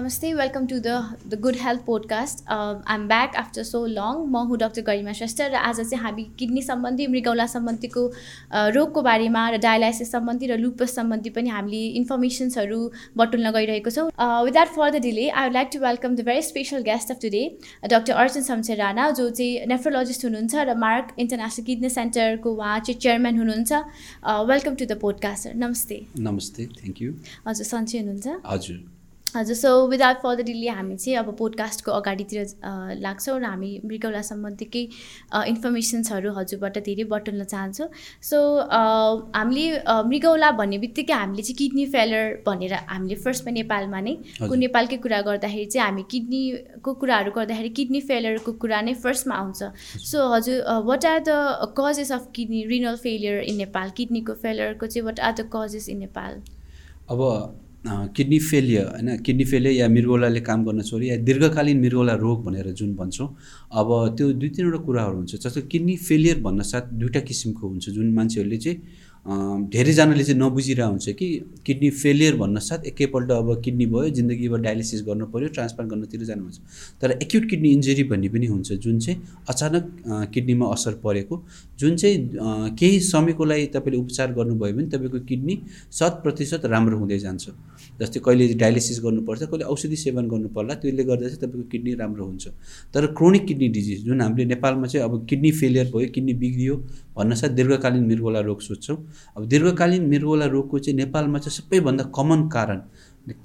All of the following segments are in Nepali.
Welcome to the the Good Health Podcast. Uh, I'm back after so long. म हुँ डक्टर गरिमा श्रेष्ठ र आज चाहिँ हामी किडनी सम्बन्धी मृगौला सम्बन्धीको रोगको बारेमा र डायलाइसिस सम्बन्धी र लुपस सम्बन्धी पनि हामीले इन्फर्मेसन्सहरू बटुल्न गइरहेको छौँ। Without further delay I would like to welcome the very special guest of today doctor Arjun Shamsher Rana जो चाहिँ नेफ्रोलोजिस्ट हुनुहुन्छ र मार्क इन्टरनेसनल किडनी सेन्टरको उहाँ चाहिँ चेयरम्यान हुनुहुन्छ। Welcome to the podcast sir नमस्ते नमस्ते थ्याङ्क यू हजुर सन्चै हुनुहुन्छ। हजुर। हजुर सो विदाउट फर्दर डिले हामी चाहिँ अब पोडकास्टको अगाडितिर लाग्छौँ र हामी मृगौला सम्बन्धी इन्फर्मेसन्सहरू हजुरबाट धेरै बटुल्न चाहन्छौँ। सो हामीले मृगौला भन्ने बित्तिकै हामीले चाहिँ किडनी फेलर भनेर हामीले फर्स्टमा नेपालमा नै को नेपालकै कुरा गर्दाखेरि चाहिँ हामी किडनीको कुराहरू गर्दाखेरि किडनी फेलरको कुरा नै फर्स्टमा आउँछ। सो हजुर what are the causes of kidney renal failure in Nepal किडनीको फेलरको चाहिँ what are the causes in Nepal अब किडनी फेलियर होइन किडनी फेलियर या मृगौलाले काम गर्न छोडी या दीर्घकालीन मृगौला रोग भनेर जुन भन्छौँ अब त्यो दुई तिनवटा कुराहरू हुन्छ जस्तो किडनी फेलियर भन्न साथ दुइटा किसिमको हुन्छ जुन मान्छेहरूले चाहिँ धेरैजनाले चाहिँ नबुझिरहेको हुन्छ कि किडनी फेलियर भन्न साथ एकैपल्ट अब किडनी भयो जिन्दगीभर डायलिसिस गर्नु पऱ्यो ट्रान्सप्लान्ट गर्नुतिर जानुहुन्छ तर एक्युट किडनी इन्जुरी भन्ने पनि हुन्छ जुन चाहिँ अचानक किडनीमा असर परेको। जुन चाहिँ केही समयको लागि तपाईँले उपचार गर्नुभयो भने तपाईँको किडनी शत प्रतिशत राम्रो हुँदै जान्छ। जस्तै कहिले डायलिसिस गर्नुपर्छ कहिले औषधि सेवन गर्नु पर्ला त्यसले गर्दा चाहिँ तपाईँको किडनी राम्रो हुन्छ। तर क्रोनिक किडनी डिजिज जुन हामीले नेपालमा चाहिँ अब किडनी फेलियर भयो किडनी बिग्रियो भन्नसाथ दीर्घकालीन मृगौला रोग सोध्छौँ। अब दीर्घकालीन मृगौला रोगको चाहिँ नेपालमा चाहिँ सबैभन्दा कमन कारण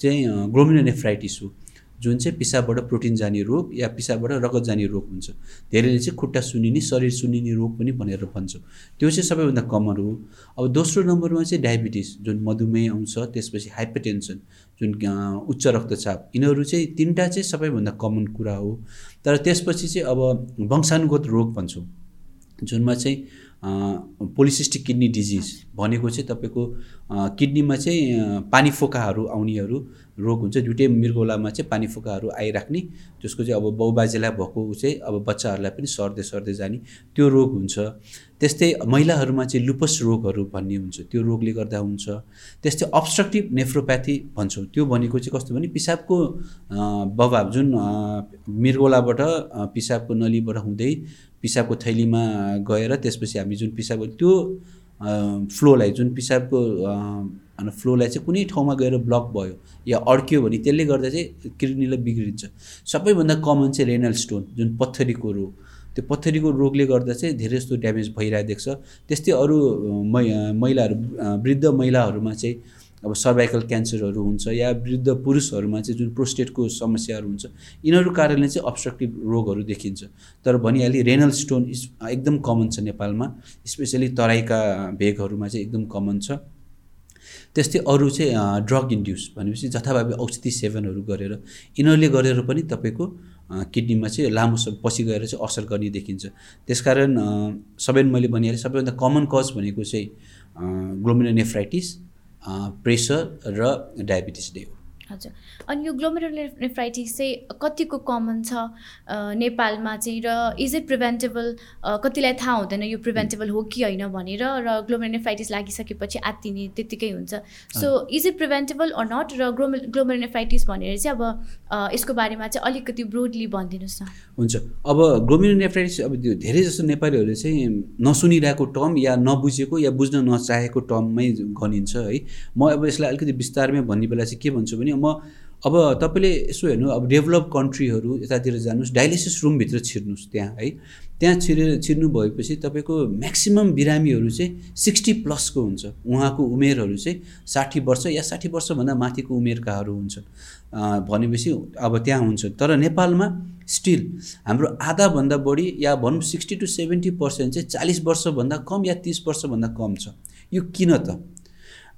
चाहिँ ग्लोमिनोनेफ्राइटिस हो जुन चाहिँ पिसाबबाट प्रोटिन जाने रोग या पिसाबबाट रगत जाने रोग हुन्छ। धेरैले चाहिँ खुट्टा सुनिने शरीर सुनिने रोग पनि भनेर भन्छ। त्यो चाहिँ सबैभन्दा कमन हो। अब दोस्रो नम्बरमा चाहिँ डायबिटिस जुन मधुमेह आउँछ त्यसपछि हाइपरटेन्सन जुन उच्च रक्तचाप यिनीहरू चाहिँ तिनवटा चाहिँ सबैभन्दा कमन कुरा हो। तर त्यसपछि चाहिँ अब वंशानुगत रोग भन्छौँ जुनमा चाहिँ पोलिसिस्टिक किडनी डिजिज भनेको चाहिँ तपाईँको किडनीमा चाहिँ पानी फोकाहरू आउनेहरू रोग हुन्छ दुइटै मृगौलामा चाहिँ पानी फोकाहरू आइराख्ने जसको चाहिँ अब बाउबाजेलाई भएको चाहिँ अब बच्चाहरूलाई पनि सर्दै सर्दै जाने त्यो रोग हुन्छ। त्यस्तै महिलाहरूमा चाहिँ लुपस रोगहरू भन्ने हुन्छ त्यो रोगले गर्दा हुन्छ। त्यस्तै अब्स्ट्रक्टिभ नेफ्रोप्याथी भन्छौँ त्यो भनेको चाहिँ कस्तो भने पिसाबको बगाब जुन मृगौलाबाट पिसाबको नलीबाट हुँदै पिसाबको थैलीमा गएर त्यसपछि हामी जुन पिसाबको त्यो फ्लोलाई जुन पिसाबको फ्लोलाई चाहिँ कुनै ठाउँमा गएर ब्लक भयो या अड्क्यो भने त्यसले गर्दा चाहिँ किडनीलाई बिग्रिन्छ। सबैभन्दा कमन चाहिँ रेनल स्टोन जुन पत्थरीको रोग त्यो पत्थरीको रोगले गर्दा चाहिँ धेरै जस्तो ड्यामेज भइरहेको देख्छ। त्यस्तै अरू मै महिलाहरू वृद्ध महिलाहरूमा चाहिँ अब सर्भाइकल क्यान्सरहरू हुन्छ या वृद्ध पुरुषहरूमा चाहिँ जुन प्रोस्टेटको समस्याहरू हुन्छ यिनीहरू कारणले चाहिँ अब्स्ट्रक्टिभ रोगहरू देखिन्छ। तर भनिहालेँ रेनल स्टोन एकदम कमन छ नेपालमा स्पेसली तराईका भेगहरूमा चाहिँ एकदम कमन छ। त्यस्तै अरू चाहिँ ड्रग इन्ड्युस भनेपछि जथाभावी औषधि सेवनहरू गरेर यिनीहरूले गरेर पनि तपाईँको किडनीमा चाहिँ लामो समय पछि गएर चाहिँ असर गर्ने देखिन्छ। त्यसकारण सबै मैले भनिहालेँ सबैभन्दा कमन कज भनेको चाहिँ ग्लोमिनोनेफ्राइटिस प्रेसर र डायबिटिस डे हो हजुर। अनि यो ग्लोमेरुलनेफ्राइटिस चाहिँ कतिको कमन छ? नेपालमा चाहिँ र इज इट प्रिभेन्टेबल कतिलाई थाहा हुँदैन यो प्रिभेन्टेबल हो कि होइन भनेर र ग्लोमेरुलनेफ्राइटिस लागिसकेपछि आत्तिने त्यत्तिकै हुन्छ। So is it preventable or not र ग्लोमे ग्लोमेरुलनेफ्राइटिस भनेर चाहिँ अब यसको बारेमा चाहिँ अलिकति ब्रोडली भनिदिनुहोस् न। हुन्छ। अब ग्लोमेरुलनेफ्राइटिस अब त्यो धेरै जस्तो नेपालीहरूले चाहिँ नसुनिरहेको टर्म या नबुझेको या बुझ्न नचाहेको टर्ममै गनिन्छ है। म अब यसलाई अलिकति विस्तारमै भन्ने बेला चाहिँ के भन्छु भने म अब तपाईँले यसो हेर्नु अब डेभलप कन्ट्रीहरू यतातिर जानुहोस् डायलिसिस रुमभित्र छिर्नुहोस् त्यहाँ है। त्यहाँ छिरेर छिर्नु भएपछि तपाईँको म्याक्सिमम् बिरामीहरू चाहिँ सिक्सटी प्लसको हुन्छ। उहाँको उमेरहरू चाहिँ साठी वर्ष या साठी वर्षभन्दा माथिको उमेरकाहरू हुन्छन्। भनेपछि अब त्यहाँ हुन्छ तर नेपालमा स्टिल हाम्रो आधाभन्दा बढी या भनौँ सिक्सटी टु सेभेन्टी पर्सेन्ट चाहिँ चालिस वर्षभन्दा कम या तिस वर्षभन्दा कम छ। यो किन त?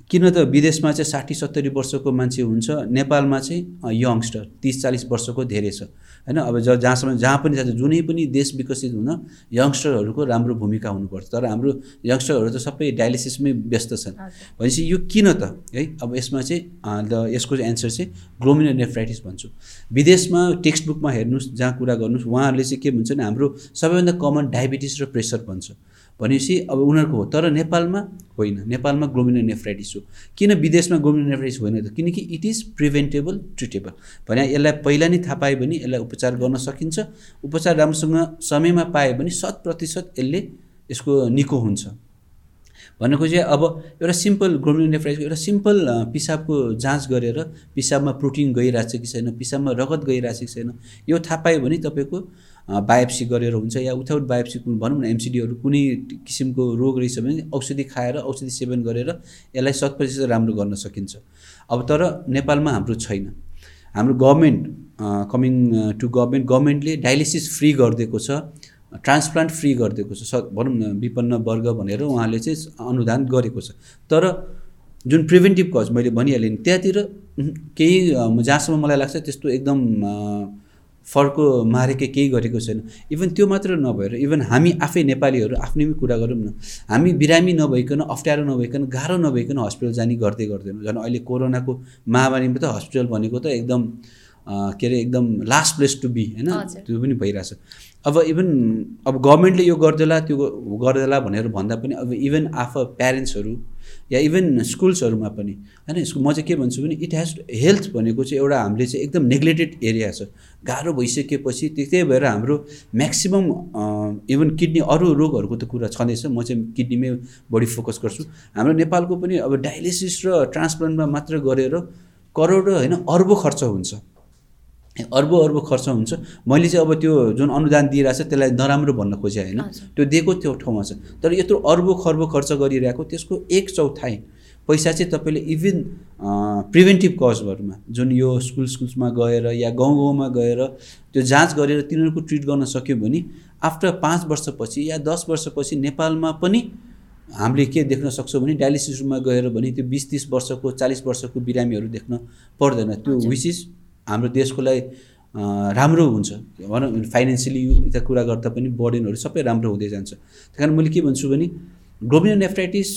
किन त विदेशमा चाहिँ साठी सत्तरी वर्षको मान्छे हुन्छ नेपालमा चाहिँ यङ्स्टर तिस चालिस वर्षको धेरै छ। होइन? अब ज जहाँसम्म जहाँ पनि जान्छ जुनै पनि देश विकसित हुन यङ्स्टरहरूको राम्रो भूमिका हुनुपर्छ। तर हाम्रो यङ्स्टरहरू त सबै डायलिसिसमै व्यस्त छन्। भनेपछि यो किन त? है? अब यसमा चाहिँ द यसको एन्सर चाहिँ ग्लोमिनोनेफ्राइटिस भन्छु। विदेशमा टेक्स्ट बुकमा हेर्नुहोस् जहाँ कुरा गर्नुहोस् उहाँहरूले चाहिँ के भन्छ भने हाम्रो सबैभन्दा कमन डायबिटिस र प्रेसर भन्छ। भनेपछि अब उनीहरूको हो। तर नेपालमा होइन। नेपालमा ग्लोमिनोनेफ्राइटिस हो। भन्छु किन विदेशमा गोल्डन नेफ्राइटिस होइन त? किनकि इट इज प्रिभेन्टेबल ट्रिटेबल भने यसलाई पहिला नै थाहा पायो भने यसलाई उपचार गर्न सकिन्छ। उपचार राम्रोसँग समयमा पायो भने शत प्रतिशत यसले यसको निको हुन्छ। भनेको चाहिँ अब एउटा सिम्पल ग्लोमेरुलोनेफ्राइटिसको एउटा सिम्पल पिसाबको जाँच गरेर पिसाबमा प्रोटिन गइरहेको छ कि छैन पिसाबमा रगत गइरहेको छ कि छैन यो थाहा पायो भने तपाईँको बायोप्सी गरेर हुन्छ या विथाउट बायोप्सी भनौँ न एमसिडीहरू कुनै किसिमको रोग रहेछ भने औषधि खाएर औषधि सेवन गरेर यसलाई शत प्रतिशत राम्रो गर्न सकिन्छ। अब तर नेपालमा हाम्रो छैन। हाम्रो गभर्मेन्ट कमिङ टु गभर्मेन्ट गभर्मेन्टले डायलिसिस फ्री गरिदिएको छ ट्रान्सप्लान्ट फ्री गरिदिएको छ भनौँ न विपन्न वर्ग भनेर उहाँले चाहिँ अनुदान गरेको छ। तर जुन प्रिभेन्टिभ कज मैले भनिहालेँ नि त्यहाँतिर केही जहाँसम्म मलाई लाग्छ त्यस्तो एकदम फर्को मारेकै केही गरेको छैन। इभन त्यो मात्र नभएर इभन हामी आफै नेपालीहरू आफ्नैमै कुरा गरौँ न। हामी बिरामी नभइकन अप्ठ्यारो नभइकन गाह्रो नभइकन हस्पिटल जाने गर्दै गर्दैनौँ। झन् अहिले कोरोनाको महामारीमा त हस्पिटल भनेको त एकदम के अरे एकदम लास्ट प्लेस टु बी होइन? त्यो पनि भइरहेछ। अब इभन अब गभर्मेन्टले यो गरिदेला त्यो गरिदेला भनेर भन्दा पनि अब इभन आफ प्यारेन्ट्सहरू या इभन स्कुल्सहरूमा पनि होइन म चाहिँ के भन्छु भने इट हेज हेल्थ भनेको चाहिँ एउटा हामीले चाहिँ एकदम नेग्लेक्टेड एरिया छ। गाह्रो भइसकेपछि त्यही भएर हाम्रो म्याक्सिमम् इभन किडनी अरू रोगहरूको त कुरा छँदैछ। म चाहिँ किडनीमै बढी फोकस गर्छु। हाम्रो नेपालको पनि अब डायलिसिस र ट्रान्सप्लान्टमा मात्र गरेर करोड होइन अर्बो खर्च हुन्छ। अर्ब अर्ब खर्च हुन्छ। मैले चाहिँ अब त्यो जुन अनुदान दिइरहेको छ त्यसलाई नराम्रो भन्न खोजेँ होइन। त्यो दिएको त्यो ठाउँमा छ। तर यत्रो अर्ब खर्ब खर्च गरिरहेको त्यसको एक चौथाइ पैसा चाहिँ तपाईँले इभन प्रिभेन्टिभ कजहरूमा जुन यो स्कुल स्कुल्समा गएर या गाउँ गाउँमा गएर त्यो जाँच गरेर तिनीहरूको ट्रिट गर्न सक्यो भने आफ्टर पाँच वर्षपछि या दस वर्षपछि नेपालमा पनि हामीले के देख्न सक्छौँ भने डायलिसिस रुममा गएर भने त्यो बिस तिस वर्षको चालिस वर्षको बिरामीहरू देख्न पर्दैन। त्यो विच इज हाम्रो देशको लागि राम्रो हुन्छ। भनौँ फाइनेन्सियली यता कुरा गर्दा पनि बर्डनहरू सबै राम्रो हुँदै जान्छ। त्यही कारण मैले के भन्छु भने ग्लोबिनो नेफ्राइटिस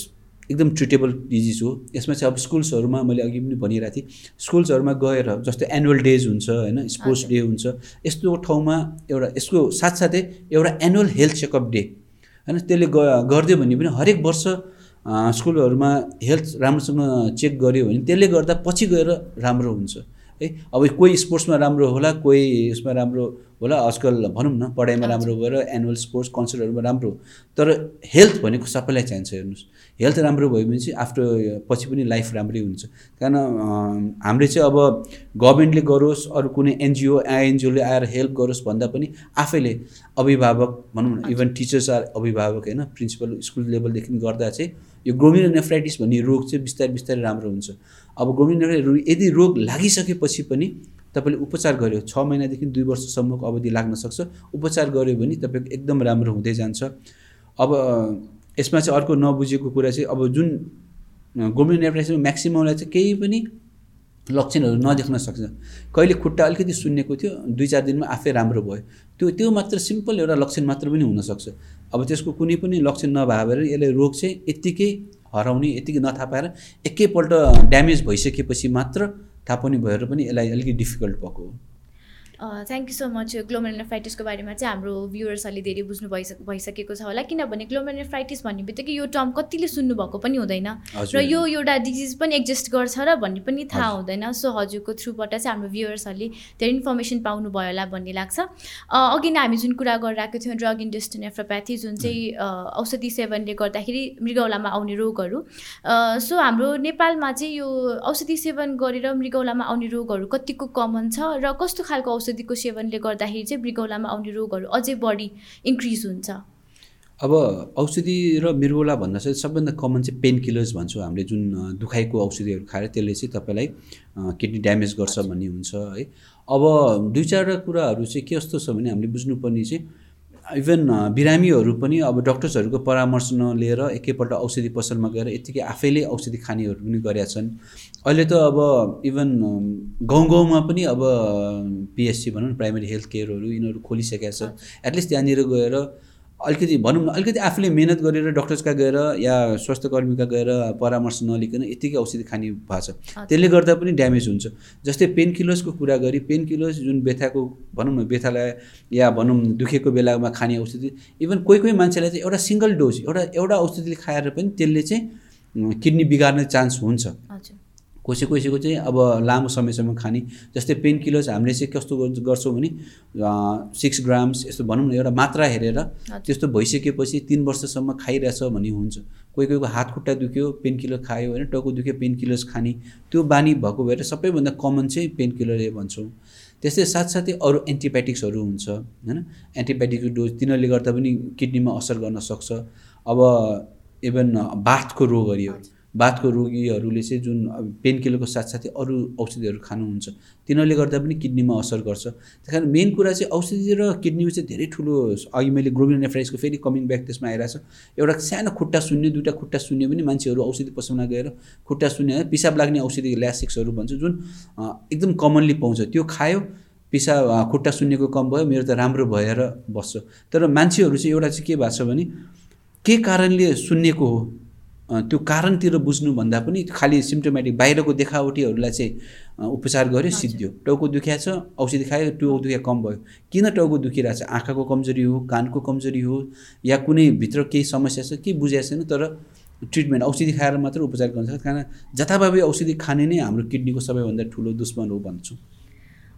एकदम ट्रिटेबल डिजिज हो। यसमा चाहिँ अब स्कुल्सहरूमा मैले अघि पनि भनिरहेको थिएँ स्कुल्सहरूमा गएर जस्तै एनुअल डेज हुन्छ होइन स्पोर्ट्स डे हुन्छ यस्तो ठाउँमा एउटा यसको साथसाथै एउटा एनुअल हेल्थ चेकअप डे होइन त्यसले ग गरिदियो भने पनि हरेक वर्ष स्कुलहरूमा हेल्थ राम्रोसँग चेक गऱ्यो भने त्यसले गर्दा पछि गएर राम्रो हुन्छ। है। अब कोही स्पोर्ट्समा राम्रो होला कोही उसमा राम्रो होला आजकल भनौँ न पढाइमा राम्रो भएर एनुअल स्पोर्ट्स कन्सर्टहरूमा राम्रो। तर हेल्थ भनेको सबैलाई चाहिन्छ हेर्नुहोस्। हेल्थ राम्रो भयो भने चाहिँ आफ्टर पछि पनि लाइफ राम्रै हुन्छ। कारण हामीले चाहिँ अब गभर्मेन्टले गरोस् अरू कुनै एनजिओ आइएनजिओले आएर हेल्प गरोस् भन्दा पनि आफैले अभिभावक भनौँ न इभन टिचर्स आर अभिभावक होइन प्रिन्सिपल स्कुल लेभलदेखि गर्दा चाहिँ यो ग्रोमिनो नेफ्राइटिस भन्ने रोग चाहिँ बिस्तारै बिस्तारै राम्रो हुन्छ। अब नेफ्राइटिस यदि रोग लागिसकेपछि पनि तपाईँले उपचार गर्यो छ महिनादेखि दुई वर्षसम्मको अवधि लाग्न सक्छ। उपचार गऱ्यो भने तपाईँको एकदम राम्रो हुँदै जान्छ। अब यसमा चाहिँ अर्को नबुझेको कुरा चाहिँ अब जुन गोमिनो नेफ्राइटिस म्याक्सिममलाई चाहिँ केही पनि लक्षणहरू नदेख्न सक्छ। कहिले खुट्टा अलिकति सुन्नेको थियो दुई चार दिनमा आफै राम्रो भयो। त्यो त्यो मात्र सिम्पल एउटा लक्षण मात्र पनि हुनसक्छ। अब त्यसको कुनै पनि लक्षण नभएर यसले रोग चाहिँ यत्तिकै हराउने यत्तिकै नथाहा पाएर एकैपल्ट ड्यामेज भइसकेपछि मात्र थाहा पनि भएर पनि यसलाई अलिकति डिफिकल्ट भएको हो। थ्याङ्क यू सो मच ग्लोमेरोनेफ्राइटिसको बारेमा चाहिँ हाम्रो भ्युवर्सहरूले धेरै बुझ्नु भइस भइसकेको छ होला। किनभने ग्लोमेरोनेफ्राइटिस भन्ने बित्तिकै यो टर्म कतिले सुन्नुभएको पनि हुँदैन। र यो एउटा डिजिज पनि एक्जिस्ट गर्छ र भन्ने पनि थाहा हुँदैन। सो हजुरको थ्रुबाट चाहिँ हाम्रो भ्युवर्सहरूले धेरै इन्फर्मेसन पाउनुभयो होला भन्ने लाग्छ। अघि नै हामी जुन कुरा गरिरहेको थियौँ ड्रग इन्डस्ट्री नेफ्रोप्याथी जुन चाहिँ औषधि सेवनले गर्दाखेरि मृगौलामा आउने रोगहरू। सो हाम्रो नेपालमा चाहिँ यो औषधि सेवन गरेर मृगौलामा आउने रोगहरू कतिको कमन छ र कस्तो खालको औषधि औषधिको सेवनले गर्दाखेरि चाहिँ मृगौलामा आउने रोगहरू अझै बढी इन्क्रिज हुन्छ। अब औषधि र मृगौला भन्दा चाहिँ सबभन्दा कमन चाहिँ पेन किलर्स भन्छौँ हामीले जुन दुखाइको औषधिहरू खाएर त्यसले चाहिँ तपाईँलाई किडनी ड्यामेज गर्छ भन्ने हुन्छ है। अब दुई चारवटा कुराहरू चाहिँ के कस्तो छ भने हामीले बुझ्नुपर्ने चाहिँ इभन बिरामीहरू पनि अब डक्टर्सहरूको परामर्श नलिएर एकैपल्ट औषधि पसलमा गएर यत्तिकै आफैले औषधि खानेहरू पनि गरेका छन्। अहिले त अब इभन गाउँ गाउँमा पनि अब पिएचसी भनौँ न प्राइमेरी हेल्थ केयरहरू यिनीहरू खोलिसकेका छ एटलिस्ट त्यहाँनिर गएर अलिकति भनौँ न अलिकति आफूले मिहिनेत गरेर डक्टर्सका गएर या स्वास्थ्य कर्मीका गएर परामर्श नलिकन यत्तिकै औषधि खाने भएको छ। त्यसले गर्दा पनि ड्यामेज हुन्छ। जस्तै पेन किलर्सको कुरा गरी पेन किलर्स जुन बेथाको भनौँ न बेथालाई या भनौँ दुखेको बेलामा खाने औषधि इभन कोही कोही मान्छेलाई चाहिँ एउटा सिङ्गल डोज एउटा एउटा औषधिले खाएर पनि त्यसले चाहिँ किडनी बिगार्ने चान्स हुन्छ। कसै कसैको चाहिँ अब लामो समयसम्म खाने। जस्तै पेन किलर्स हामीले चाहिँ कस्तो गर्- गर्छौँ भने सिक्स ग्राम्स यस्तो भनौँ न एउटा मात्रा हेरेर त्यस्तो भइसकेपछि तिन वर्षसम्म खाइरहेछ भन्ने हुन्छ। कोही कोहीको हात खुट्टा दुख्यो पेन किलर खायो होइन टाउको दुख्यो पेन किलर्स खाने। त्यो बानी भएको भएर सबैभन्दा कमन चाहिँ पेन किलर भन्छौँ। त्यस्तै साथसाथै अरू एन्टिबायोटिक्सहरू हुन्छ होइन? एन्टिबायोटिकको डोज तिनीहरूले गर्दा पनि किडनीमा असर गर्न सक्छ। अब इभन बाथको रोगहरू बाथको रोगीहरूले चाहिँ जुन पेन किलरको साथसाथै अरू औषधिहरू खानुहुन्छ तिनीहरूले गर्दा पनि किडनीमा असर गर्छ। त्यस कारण मेन कुरा चाहिँ औषधि र किडनीमा चाहिँ धेरै ठुलो अघि मैले ग्लोबिनेफ्राइसको फेरि कमिङ ब्याक त्यसमा आइरहेको छ एउटा सानो खुट्टा सुन्ने दुइटा खुट्टा सुन्ने पनि मान्छेहरू औषधि पसलमा गएर खुट्टा होइन पिसाब लाग्ने औषधि ल्यासिक्सहरू भन्छ जुन एकदम कमनली पाउँछ। त्यो खायो पिसाब खुट्टा सुन्नेको कम भयो मेरो त राम्रो भएर बस्छ। तर मान्छेहरू चाहिँ एउटा चाहिँ के भएको छ भने के कारणले सुन्नेको हो? त्यो कारणतिर बुझ्नुभन्दा पनि खालि सिम्टोमेटिक बाहिरको देखावटीहरूलाई चाहिँ उपचार गर्यो सिद्धियो। टाउको दुखिया छ औषधि खायो टाउको दुखिया कम भयो। किन टाउको दुखिरहेको छ आँखाको कमजोरी हो कानको कमजोरी हो या कुनै भित्र केही समस्या छ केही बुझाएको छैन तर ट्रिटमेन्ट औषधि खाएर मात्र उपचार गर्न सक्छ। कारण जताभावी औषधि खाने नै हाम्रो किडनीको सबैभन्दा ठुलो दुश्मन हो भन्छु।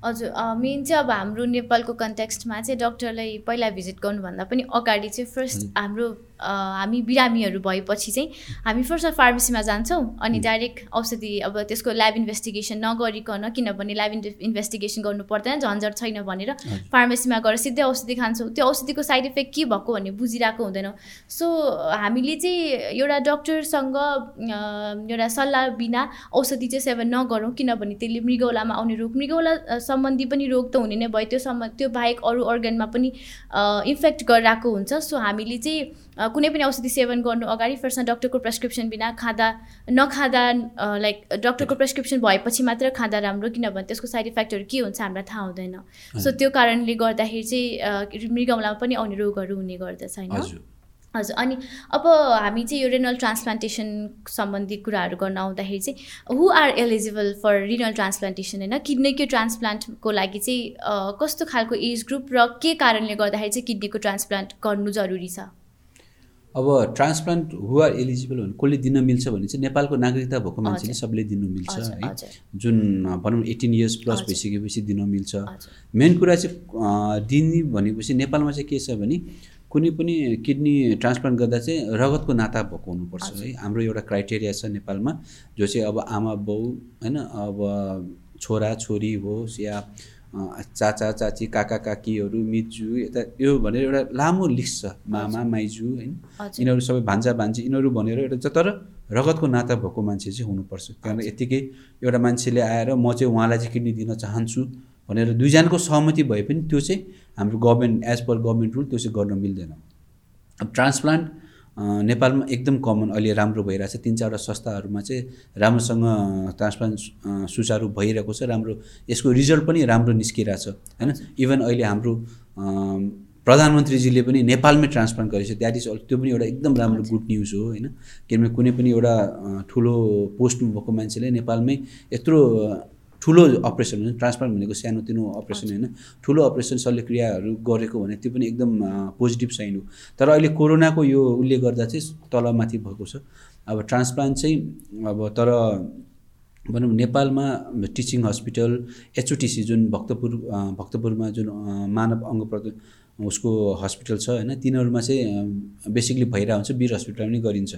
हजुर मेन चाहिँ अब हाम्रो नेपालको कन्टेक्स्टमा चाहिँ डक्टरलाई पहिला भिजिट गर्नुभन्दा पनि अगाडि चाहिँ फर्स्ट हाम्रो हामी बिरामीहरू भएपछि चाहिँ हामी फर्स्ट फार्मेसीमा जान्छौँ अनि डाइरेक्ट औषधि अब त्यसको ल्याब इन्भेस्टिगेसन नगरिकन किनभने ल्याब इन्भेस्टिगेसन गर्नु पर्दैन झन्झट छैन भनेर फार्मेसीमा गएर सिधै औषधि खान्छौँ। त्यो औषधिको साइड इफेक्ट के भएको भन्ने बुझिरहेको हुँदैनौँ। सो हामीले चाहिँ एउटा डक्टरसँग एउटा सल्लाह बिना औषधि चाहिँ सेवन नगरौँ किनभने त्यसले मृगौलामा आउने रोग मृगौला सम्बन्धी पनि रोग त हुने नै भयो। त्यो सम्म त्यो बाहेक अरू अर्गनमा पनि इन्फेक्ट गरिरहेको हुन्छ। सो हामीले चाहिँ कुनै पनि औषधि सेवन गर्नु अगाडि फर्स्टमा डक्टरको प्रेसक्रिप्सन बिना खाँदा नखाँदा लाइक डक्टरको प्रेसक्रिप्सन भएपछि मात्र खाँदा राम्रो किनभने त्यसको साइड इफेक्टहरू के हुन्छ हामीलाई थाहा हुँदैन। सो त्यो कारणले गर्दाखेरि चाहिँ मृगौलामा पनि आउने रोगहरू हुने गर्दछ होइन? हजुर। अनि अब हामी चाहिँ यो रेनल ट्रान्सप्लान्टेसन सम्बन्धी कुराहरू गर्न आउँदाखेरि चाहिँ who are eligible for renal transplantation होइन? किडनीको ट्रान्सप्लान्टको लागि चाहिँ कस्तो खालको एज ग्रुप र के कारणले गर्दाखेरि चाहिँ किडनीको ट्रान्सप्लान्ट गर्नु जरुरी छ? अब ट्रान्सप्लान्ट हु आर एलिजिबल भने कसले दिन मिल्छ भने चाहिँ नेपालको नागरिकता भएको मान्छेले। सबले दिनु मिल्छ है जुन भनौँ एटिन इयर्स प्लस। भइसकेपछि दिन मिल्छ मेन कुरा चाहिँ दिने भनेपछि नेपालमा चाहिँ के छ भने कुनै पनि किडनी ट्रान्सप्लान्ट गर्दा चाहिँ रगतको नाता भएको हुनुपर्छ। है हाम्रो एउटा क्राइटेरिया छ नेपालमा जो चाहिँ अब आमा बाउ होइन अब छोरा छोरी होस् या चाचा चाची काका काकीहरू मिजु यता यो भनेर एउटा लामो लिस्ट छ। मामा माइजू होइन। यिनीहरू सबै भान्जा भान्जी यिनीहरू भनेर एउटा तर रगतको नाता भएको मान्छे चाहिँ हुनुपर्छ। कारण यत्तिकै एउटा मान्छेले आएर म चाहिँ उहाँलाई चाहिँ किडनी दिन चाहन्छु भनेर दुईजनाको सहमति भए पनि त्यो चाहिँ हाम्रो government as per government rule त्यो चाहिँ गर्न मिल्दैन। अब ट्रान्सप्लान्ट नेपालमा एकदम कमन अहिले राम्रो भइरहेछ। तिन चारवटा संस्थाहरूमा चाहिँ राम्रोसँग ट्रान्सप्लान्ट सुचारू भइरहेको छ राम्रो। यसको रिजल्ट पनि राम्रो निस्किरहेछ होइन? इभन अहिले हाम्रो प्रधानमन्त्रीजीले पनि नेपालमै ट्रान्सप्लान्ट गरेको छ द्याट इज त्यो पनि एउटा एकदम राम्रो गुड न्युज हो होइन? किनभने कुनै पनि एउटा ठुलो पोस्टमा भएको मान्छेले नेपालमै यत्रो ठुलो अपरेसन हुन्छ ट्रान्सप्लान्ट भनेको सानोतिनो अपरेसन होइन ठुलो अपरेसन शल्यक्रियाहरू गरेको भने त्यो पनि एकदम पोजिटिभ साइन हो। तर अहिले कोरोनाको यो उसले गर्दा चाहिँ तलमाथि भएको छ। अब ट्रान्सप्लान्ट चाहिँ अब तर भनौँ नेपालमा टिचिङ हस्पिटल एचओटिसी जुन भक्तपुर भक्तपुरमा जुन मानव अङ्ग प्रद उसको हस्पिटल छ होइन तिनीहरूमा चाहिँ बेसिकली भइरहेको हुन्छ वीर हस्पिटलमा पनि गरिन्छ।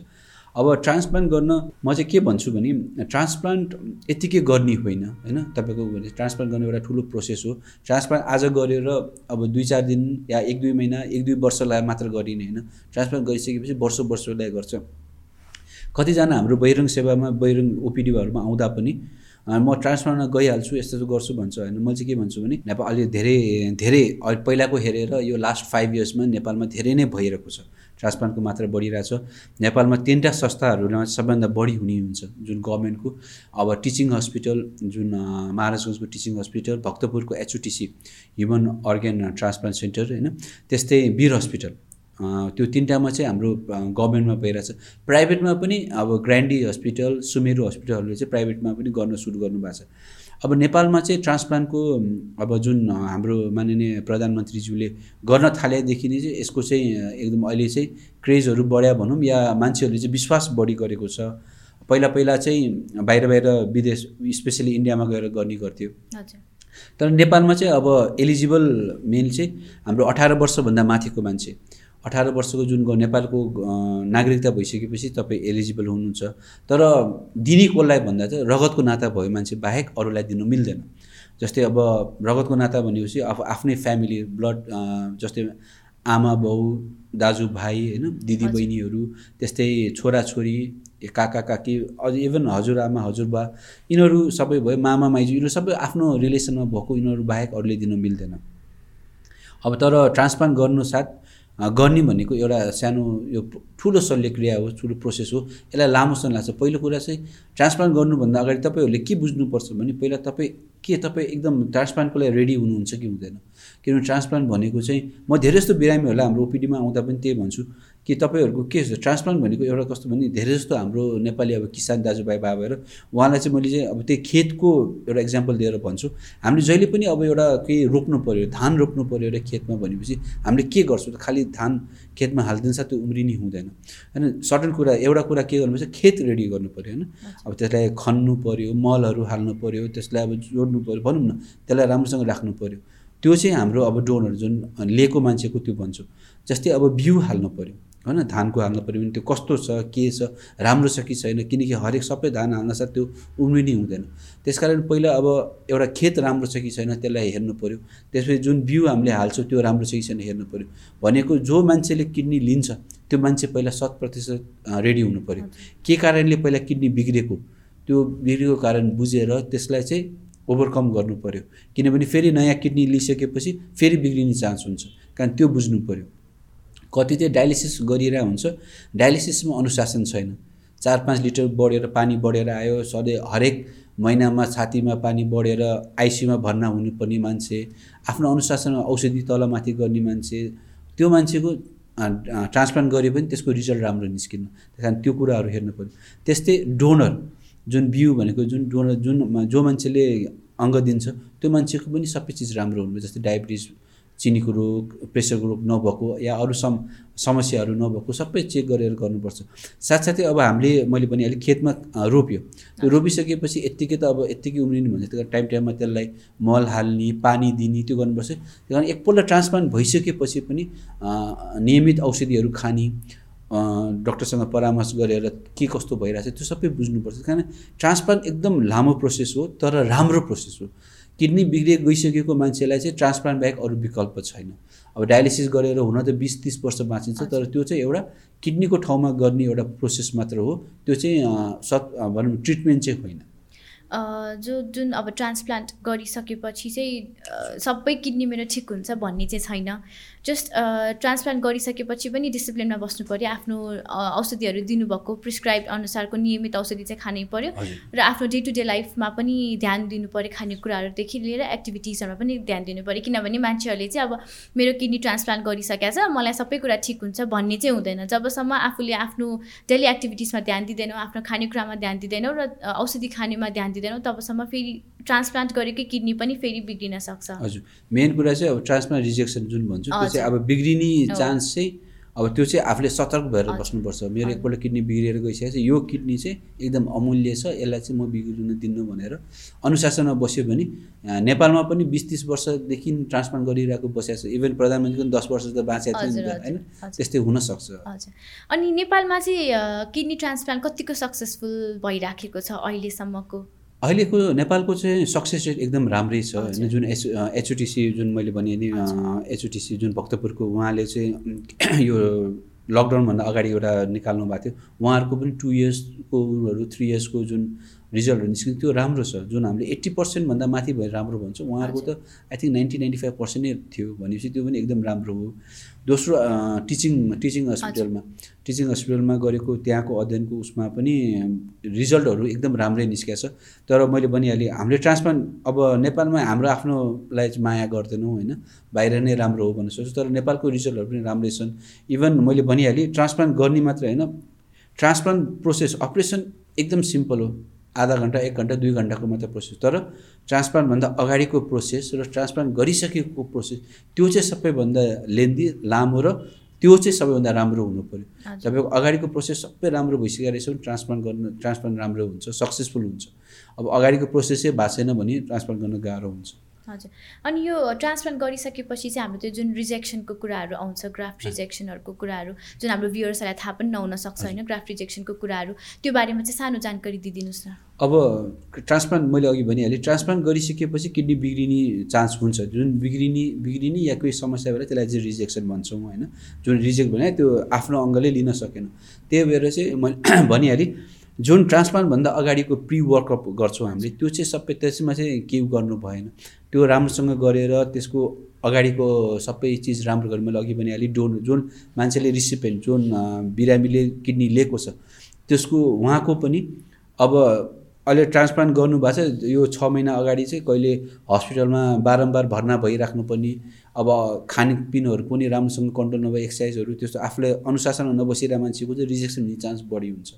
अब ट्रान्सप्लान्ट गर्न म चाहिँ के भन्छु भने ट्रान्सप्लान्ट यत्तिकै गर्ने होइन होइन? तपाईँको ट्रान्सप्लान्ट गर्ने एउटा ठुलो प्रोसेस हो। ट्रान्सप्लान्ट आज गरेर अब दुई चार दिन या एक दुई महिना एक दुई वर्षलाई मात्र गरिने होइन? ट्रान्सप्लान्ट गरिसकेपछि वर्ष वर्षलाई गर्छ। कतिजना हाम्रो बहिरङ सेवामा बहिरङ ओपिडीहरूमा आउँदा पनि म ट्रान्सप्लान्टमा गइहाल्छु यस्तो यस्तो गर्छु भन्छ होइन? म चाहिँ के भन्छु भने नेपाल अहिले धेरै धेरै पहिलाको हेरेर यो लास्ट फाइभ इयर्समा नेपालमा धेरै नै भइरहेको छ। ट्रान्सप्लान्टको मात्रा बढिरहेछ नेपालमा तिनवटा संस्थाहरूमा सबैभन्दा बढी हुने हुन्छ जुन गभर्मेन्टको अब टिचिङ हस्पिटल जुन महाराजगञ्जको टिचिङ हस्पिटल भक्तपुरको HOTC human organ transplant centre होइन? त्यस्तै वीर हस्पिटल। त्यो तिनवटामा चाहिँ हाम्रो गभर्मेन्टमा भइरहेछ प्राइभेटमा पनि अब ग्रान्डी हस्पिटल सुमेरु हस्पिटलहरूले चाहिँ प्राइभेटमा पनि गर्न सुरु गर्नुभएको छ। अब नेपालमा चाहिँ ट्रान्सप्लान्टको अब जुन हाम्रो माननीय प्रधानमन्त्रीज्यूले गर्न थालेदेखि नै चाहिँ यसको चाहिँ एकदम अहिले चाहिँ क्रेजहरू बढ्या भनौँ या मान्छेहरूले चाहिँ विश्वास बढी गरेको छ। पहिला पहिला चाहिँ बाहिर बाहिर विदेश स्पेसली इन्डियामा गएर गर्ने गर्थ्यो। तर नेपालमा चाहिँ अब एलिजिबल मेन चाहिँ हाम्रो अठार वर्षभन्दा माथिको मान्छे। अठार वर्षको जुन नेपालको नागरिकता भइसकेपछि तपाईँ एलिजिबल हुनुहुन्छ। तर दिने कसलाई भन्दा चाहिँ रगतको नाता भयो मान्छे बाहेक अरूलाई दिनु मिल्दैन। जस्तै अब रगतको नाता भनेपछि अब आफ्नै फ्यामिली ब्लड जस्तै आमा बाउ दाजुभाइ होइन दिदी बहिनीहरू त्यस्तै छोराछोरी काका काकी अझ इभन हजुरआमा हजुरबा यिनीहरू सबै भयो मामा माइजू यिनीहरू सबै आफ्नो रिलेसनमा भएको यिनीहरू बाहेक अरूले दिनु मिल्दैन। अब तर ट्रान्सप्लान्ट गर्नु साथ गर्ने भनेको एउटा सानो यो ठुलो शल्यक्रिया हो ठुलो प्रोसेस हो। यसलाई लामो समय लाग्छ। पहिलो कुरा चाहिँ ट्रान्सप्लान्ट गर्नुभन्दा अगाडि तपाईँहरूले के बुझ्नुपर्छ भने पहिला तपाईँ के तपाईँ एकदम ट्रान्सप्लान्टको लागि रेडी हुनुहुन्छ कि हुँदैन? किनभने ट्रान्सप्लान्ट भनेको चाहिँ म धेरै जस्तो बिरामीहरूलाई हाम्रो ओपिडीमा आउँदा पनि त्यही भन्छु। कि तपाईँहरूको के छ? ट्रान्सप्लान्ट भनेको एउटा कस्तो भने धेरै जस्तो हाम्रो नेपाली अब किसान दाजुभाइ बाबाहरू उहाँलाई चाहिँ मैले चाहिँ अब त्यही खेतको एउटा इक्जाम्पल दिएर भन्छु। हामीले जहिले पनि अब एउटा केही रोप्नु पऱ्यो धान रोप्नु पऱ्यो एउटा खेतमा भनेपछि हामीले के गर्छौँ त? खालि धान खेतमा हालिदिन्छ त्यो उम्रिने हुँदैन। होइन सर्टन कुरा एउटा कुरा के गर्नुपर्छ? खेत रेडी गर्नु पऱ्यो होइन? अब त्यसलाई खन्नु पऱ्यो मलहरू हाल्नु पऱ्यो त्यसलाई अब जोड्नु पऱ्यो भनौँ न त्यसलाई राम्रोसँग राख्नु पऱ्यो त्यो चाहिँ हाम्रो अब डोनर जुन लिएको मान्छेको त्यो भन्छु। जस्तै अब बिउ हाल्नु पऱ्यो होइन धानको हाल्नु पऱ्यो भने त्यो कस्तो छ के छ राम्रो छ कि छैन किनकि हरेक सबै धान हाल्न त्यो उम्रिने हुँदैन। त्यस कारण पहिला अब एउटा खेत राम्रो छ कि छैन त्यसलाई हेर्नु पऱ्यो। त्यसपछि जुन बिउ हामीले हाल्छौँ त्यो राम्रो छ कि छैन हेर्नु पऱ्यो। भनेको जो मान्छेले किडनी लिन्छ त्यो मान्छे पहिला शत प्रतिशत रेडी हुनु पऱ्यो। के कारणले पहिला किडनी बिग्रेको? त्यो बिग्रेको कारण बुझेर त्यसलाई चाहिँ ओभरकम गर्नु पऱ्यो। किनभने फेरि नयाँ किडनी लिइसकेपछि फेरि बिग्रिने चान्स हुन्छ। कारण त्यो बुझ्नु पऱ्यो। कति चाहिँ डायलिसिस गरिरहेको हुन्छ डायलिसिसमा अनुशासन छैन। चार पाँच लिटर बढेर पानी बढेर आयो सधैँ हरेक महिनामा छातीमा पानी बढेर आइसियुमा भर्ना हुनुपर्ने मान्छे आफ्नो अनुशासनमा औषधि तलमाथि गर्ने मान्छे त्यो मान्छेको ट्रान्सप्लान्ट गरे पनि त्यसको रिजल्ट राम्रो निस्किनु त्यस कारण त्यो कुराहरू हेर्नु पऱ्यो त्यस्तै डोनर जुन बिउ भनेको जुन डोनर जुन जो मान्छेले अङ्ग दिन्छ त्यो मान्छेको पनि सबै चिज राम्रो हुनु जस्तै डायबिटिज चिनीको रोग प्रेसरको रोग नभएको या अरू सम समस्याहरू नभएको सबै चेक गरेर गर्नुपर्छ। साथसाथै अब हामीले मैले भने अलिक खेतमा रोप्यो। त्यो रोपिसकेपछि यत्तिकै त अब यत्तिकै उम्रिनु भन्छ त्यही टाइम टाइममा त्यसलाई मल हाल्ने पानी दिने त्यो गर्नुपर्छ। त्यही कारण एकपल्ट ट्रान्सप्लान्ट भइसकेपछि पनि नियमित औषधिहरू खाने डक्टरसँग परामर्श गरेर के कस्तो भइरहेछ त्यो सबै बुझ्नुपर्छ। कारण ट्रान्सप्लान्ट एकदम लामो प्रोसेस हो तर राम्रो प्रोसेस हो। किडनी बिग्रिए गइसकेको मान्छेलाई चाहिँ ट्रान्सप्लान्ट बाहेक अरू विकल्प छैन। अब डायलिसिस गरेर हुन त बिस तिस वर्ष बाँचिन्छ तर त्यो चाहिँ एउटा किडनीको ठाउँमा गर्ने एउटा प्रोसेस मात्र हो। त्यो चाहिँ सत् भनौँ ट्रिटमेन्ट चाहिँ होइन। जो जुन अब ट्रान्सप्लान्ट गरिसकेपछि चाहिँ सबै किडनी मेरो ठिक हुन्छ भन्ने चाहिँ छैन। जस्ट ट्रान्सप्लान्ट गरिसकेपछि पनि डिसिप्लिनमा बस्नु पऱ्यो। आफ्नो औषधिहरू दिनुभएको प्रिस्क्राइब अनुसारको नियमित औषधि चाहिँ खानै पऱ्यो। र आफ्नो डे टु डे लाइफमा पनि ध्यान दिनु पऱ्यो खानेकुराहरूदेखि लिएर एक्टिभिटिजहरूमा पनि ध्यान दिनु पऱ्यो। किनभने मान्छेहरूले चाहिँ अब मेरो किडनी ट्रान्सप्लान्ट गरिसकेको छ मलाई सबै कुरा ठिक हुन्छ भन्ने चाहिँ हुँदैन। जबसम्म आफूले आफ्नो डेली एक्टिभिटिजमा ध्यान दिँदैनौँ आफ्नो खानेकुरामा ध्यान दिँदैनौँ र औषधि खानेमा ध्यान दिँदैनौँ तबसम्म फेरि ट्रान्सप्लान्ट गरेकै किडनी पनि फेरि बिग्रिन सक्छ। हजुर। मेन कुरा चाहिँ अब ट्रान्सप्लान्ट रिजेक्सन जुन भन्छु चाहिँ अब बिग्रिने चान्स चाहिँ अब त्यो चाहिँ आफूले सतर्क भएर बस्नुपर्छ। मेरो एकपल्ट किडनी बिग्रिएर गइसकेको छ। यो किडनी चाहिँ एकदम अमूल्य छ। यसलाई चाहिँ म बिग्रिन दिन्नु भनेर अनुशासनमा बस्यो भने नेपालमा पनि बिस तिस वर्षदेखि ट्रान्सप्लान्ट गरिरहेको बसेको छ। इभन प्रधानमन्त्री पनि दस वर्ष त बाँचेको छ होइन? त्यस्तै हुनसक्छ। अनि नेपालमा चाहिँ किडनी ट्रान्सप्लान्ट कतिको सक्सेसफुल भइराखेको छ अहिलेसम्मको अहिलेको नेपालको चाहिँ सक्सेस रेट एकदम राम्रै छ। होइन जुन एच एचओटिसी जुन मैले भने नि एचओटिसी जुन भक्तपुरको उहाँले चाहिँ यो लकडाउनभन्दा अगाडि एउटा निकाल्नु भएको थियो। उहाँहरूको पनि टु इयर्सको थ्री इयर्सको जुन रिजल्टहरू निस्किन्छ त्यो राम्रो छ। जुन हामीले एट्टी पर्सेन्टभन्दा माथि भएर राम्रो भन्छ उहाँहरूको त I think ninety ninety five percent नै थियो भनेपछि त्यो पनि एकदम राम्रो हो। दोस्रो टिचिङ टिचिङ हस्पिटलमा टिचिङ हस्पिटलमा गरेको त्यहाँको अध्ययनको उसमा पनि रिजल्टहरू एकदम राम्रै निस्किएको छ। तर मैले भनिहालेँ हामीले ट्रान्सप्लान्ट अब नेपालमा हाम्रो आफ्नोलाई माया गर्दैनौँ होइन? बाहिर नै राम्रो हो भन्नु सक्छु तर नेपालको रिजल्टहरू पनि राम्रै छन्। इभन मैले भनिहालेँ ट्रान्सप्लान्ट गर्ने मात्र होइन। ट्रान्सप्लान्ट प्रोसेस अपरेसन एकदम सिम्पल हो। आधा घन्टा एक घन्टा दुई घन्टाको मात्रै प्रोसेस तर ट्रान्सप्लान्टभन्दा अगाडिको प्रोसेस र ट्रान्सप्लान्ट गरिसकेको प्रोसेस त्यो चाहिँ सबैभन्दा लेन्दी लामो र त्यो चाहिँ सबैभन्दा राम्रो हुनु पऱ्यो तपाईँको अगाडिको प्रोसेस सबै राम्रो भइसकेको रहेछ भने ट्रान्सप्लान्ट गर्नु ट्रान्सप्लान्ट राम्रो हुन्छ सक्सेसफुल हुन्छ। अब अगाडिको प्रोसेसै भएको छैन भने ट्रान्सप्लान्ट गर्न गाह्रो हुन्छ। हजुर। अनि यो ट्रान्सप्लान्ट गरिसकेपछि चाहिँ हाम्रो त्यो जुन रिजेक्सनको कुराहरू आउँछ ग्राफ्ट रिजेक्सनहरूको कुराहरू जुन हाम्रो भ्युवर्सहरूलाई थाहा पनि नहुन सक्छ होइन ग्राफ्ट रिजेक्सनको कुराहरू त्यो बारेमा चाहिँ सानो जानकारी दिइदिनुहोस् न। अब ट्रान्सप्लान्ट मैले अघि भनिहालेँ ट्रान्सप्लान्ट गरिसकेपछि किडनी बिग्रिने चान्स हुन्छ। जुन बिग्रिने बिग्रिने या कोही समस्या भएर त्यसलाई चाहिँ रिजेक्सन भन्छौँ होइन। जुन रिजेक्ट भने त्यो आफ्नो अङ्गले लिन सकेन। त्यही भएर चाहिँ मैले भनिहालेँ जुन ट्रान्सप्लान्टभन्दा अगाडिको प्रि वर्कअप गर्छौँ हामीले त्यो चाहिँ सबै त्यसमा चाहिँ केही गर्नु भएन। त्यो राम्रोसँग गरेर त्यसको अगाडिको सबै चिज राम्रो गरेर मैले अघि भनिहालेँ डोन जुन मान्छेले रिसिपेन्ट जुन बिरामीले किडनी लिएको छ त्यसको उहाँको पनि अब अहिले ट्रान्सप्लान्ट गर्नुभएको छ यो छ महिना अगाडि चाहिँ कहिले हस्पिटलमा बारम्बार भर्ना भइराख्नु पनि अब खानपिनहरू पनि राम्रोसँग कन्ट्रोल नभए एक्सर्साइजहरू त्यस्तो आफूले अनुशासनमा नबसिरहेको मान्छेको चाहिँ रिजेक्सन हुने चान्स बढी हुन्छ।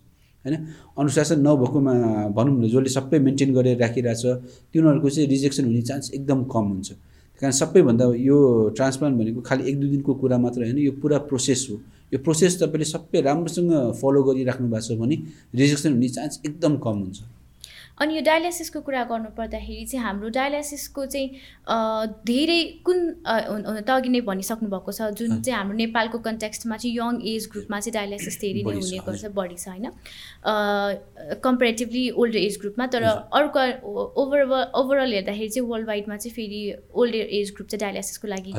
होइन अनुशासन नभएकोमा भनौँ न जसले सबै मेन्टेन गरेर राखिरहेछ तिनीहरूको चाहिँ रिजेक्सन हुने चान्स एकदम कम हुन्छ। त्यही कारण सबैभन्दा यो ट्रान्सप्लान्ट भनेको खालि एक दुई दिनको कुरा मात्र होइन यो पुरा प्रोसेस हो। यो प्रोसेस तपाईँले सबै राम्रोसँग फलो गरिराख्नु भएको छ भने रिजेक्सन हुने चान्स एकदम कम हुन्छ। अनि यो डायलाइसिसको कुरा गर्नु पर्दाखेरि चाहिँ हाम्रो डायलाइसिसको चाहिँ धेरै कुन त अघि नै भनिसक्नु भएको छ जुन चाहिँ हाम्रो नेपालको कन्टेक्स्टमा चाहिँ यङ एज ग्रुपमा चाहिँ डायलाइसिस धेरै नै हुने गर्छ बढी छ होइन कम्पेरिटिभली ओल्डर एज ग्रुपमा तर अर्को ओभर ओभरअल हेर्दाखेरि चाहिँ वर्ल्ड वाइडमा चाहिँ फेरि ओल्डर एज ग्रुप चाहिँ डायलाइसिसको लागि।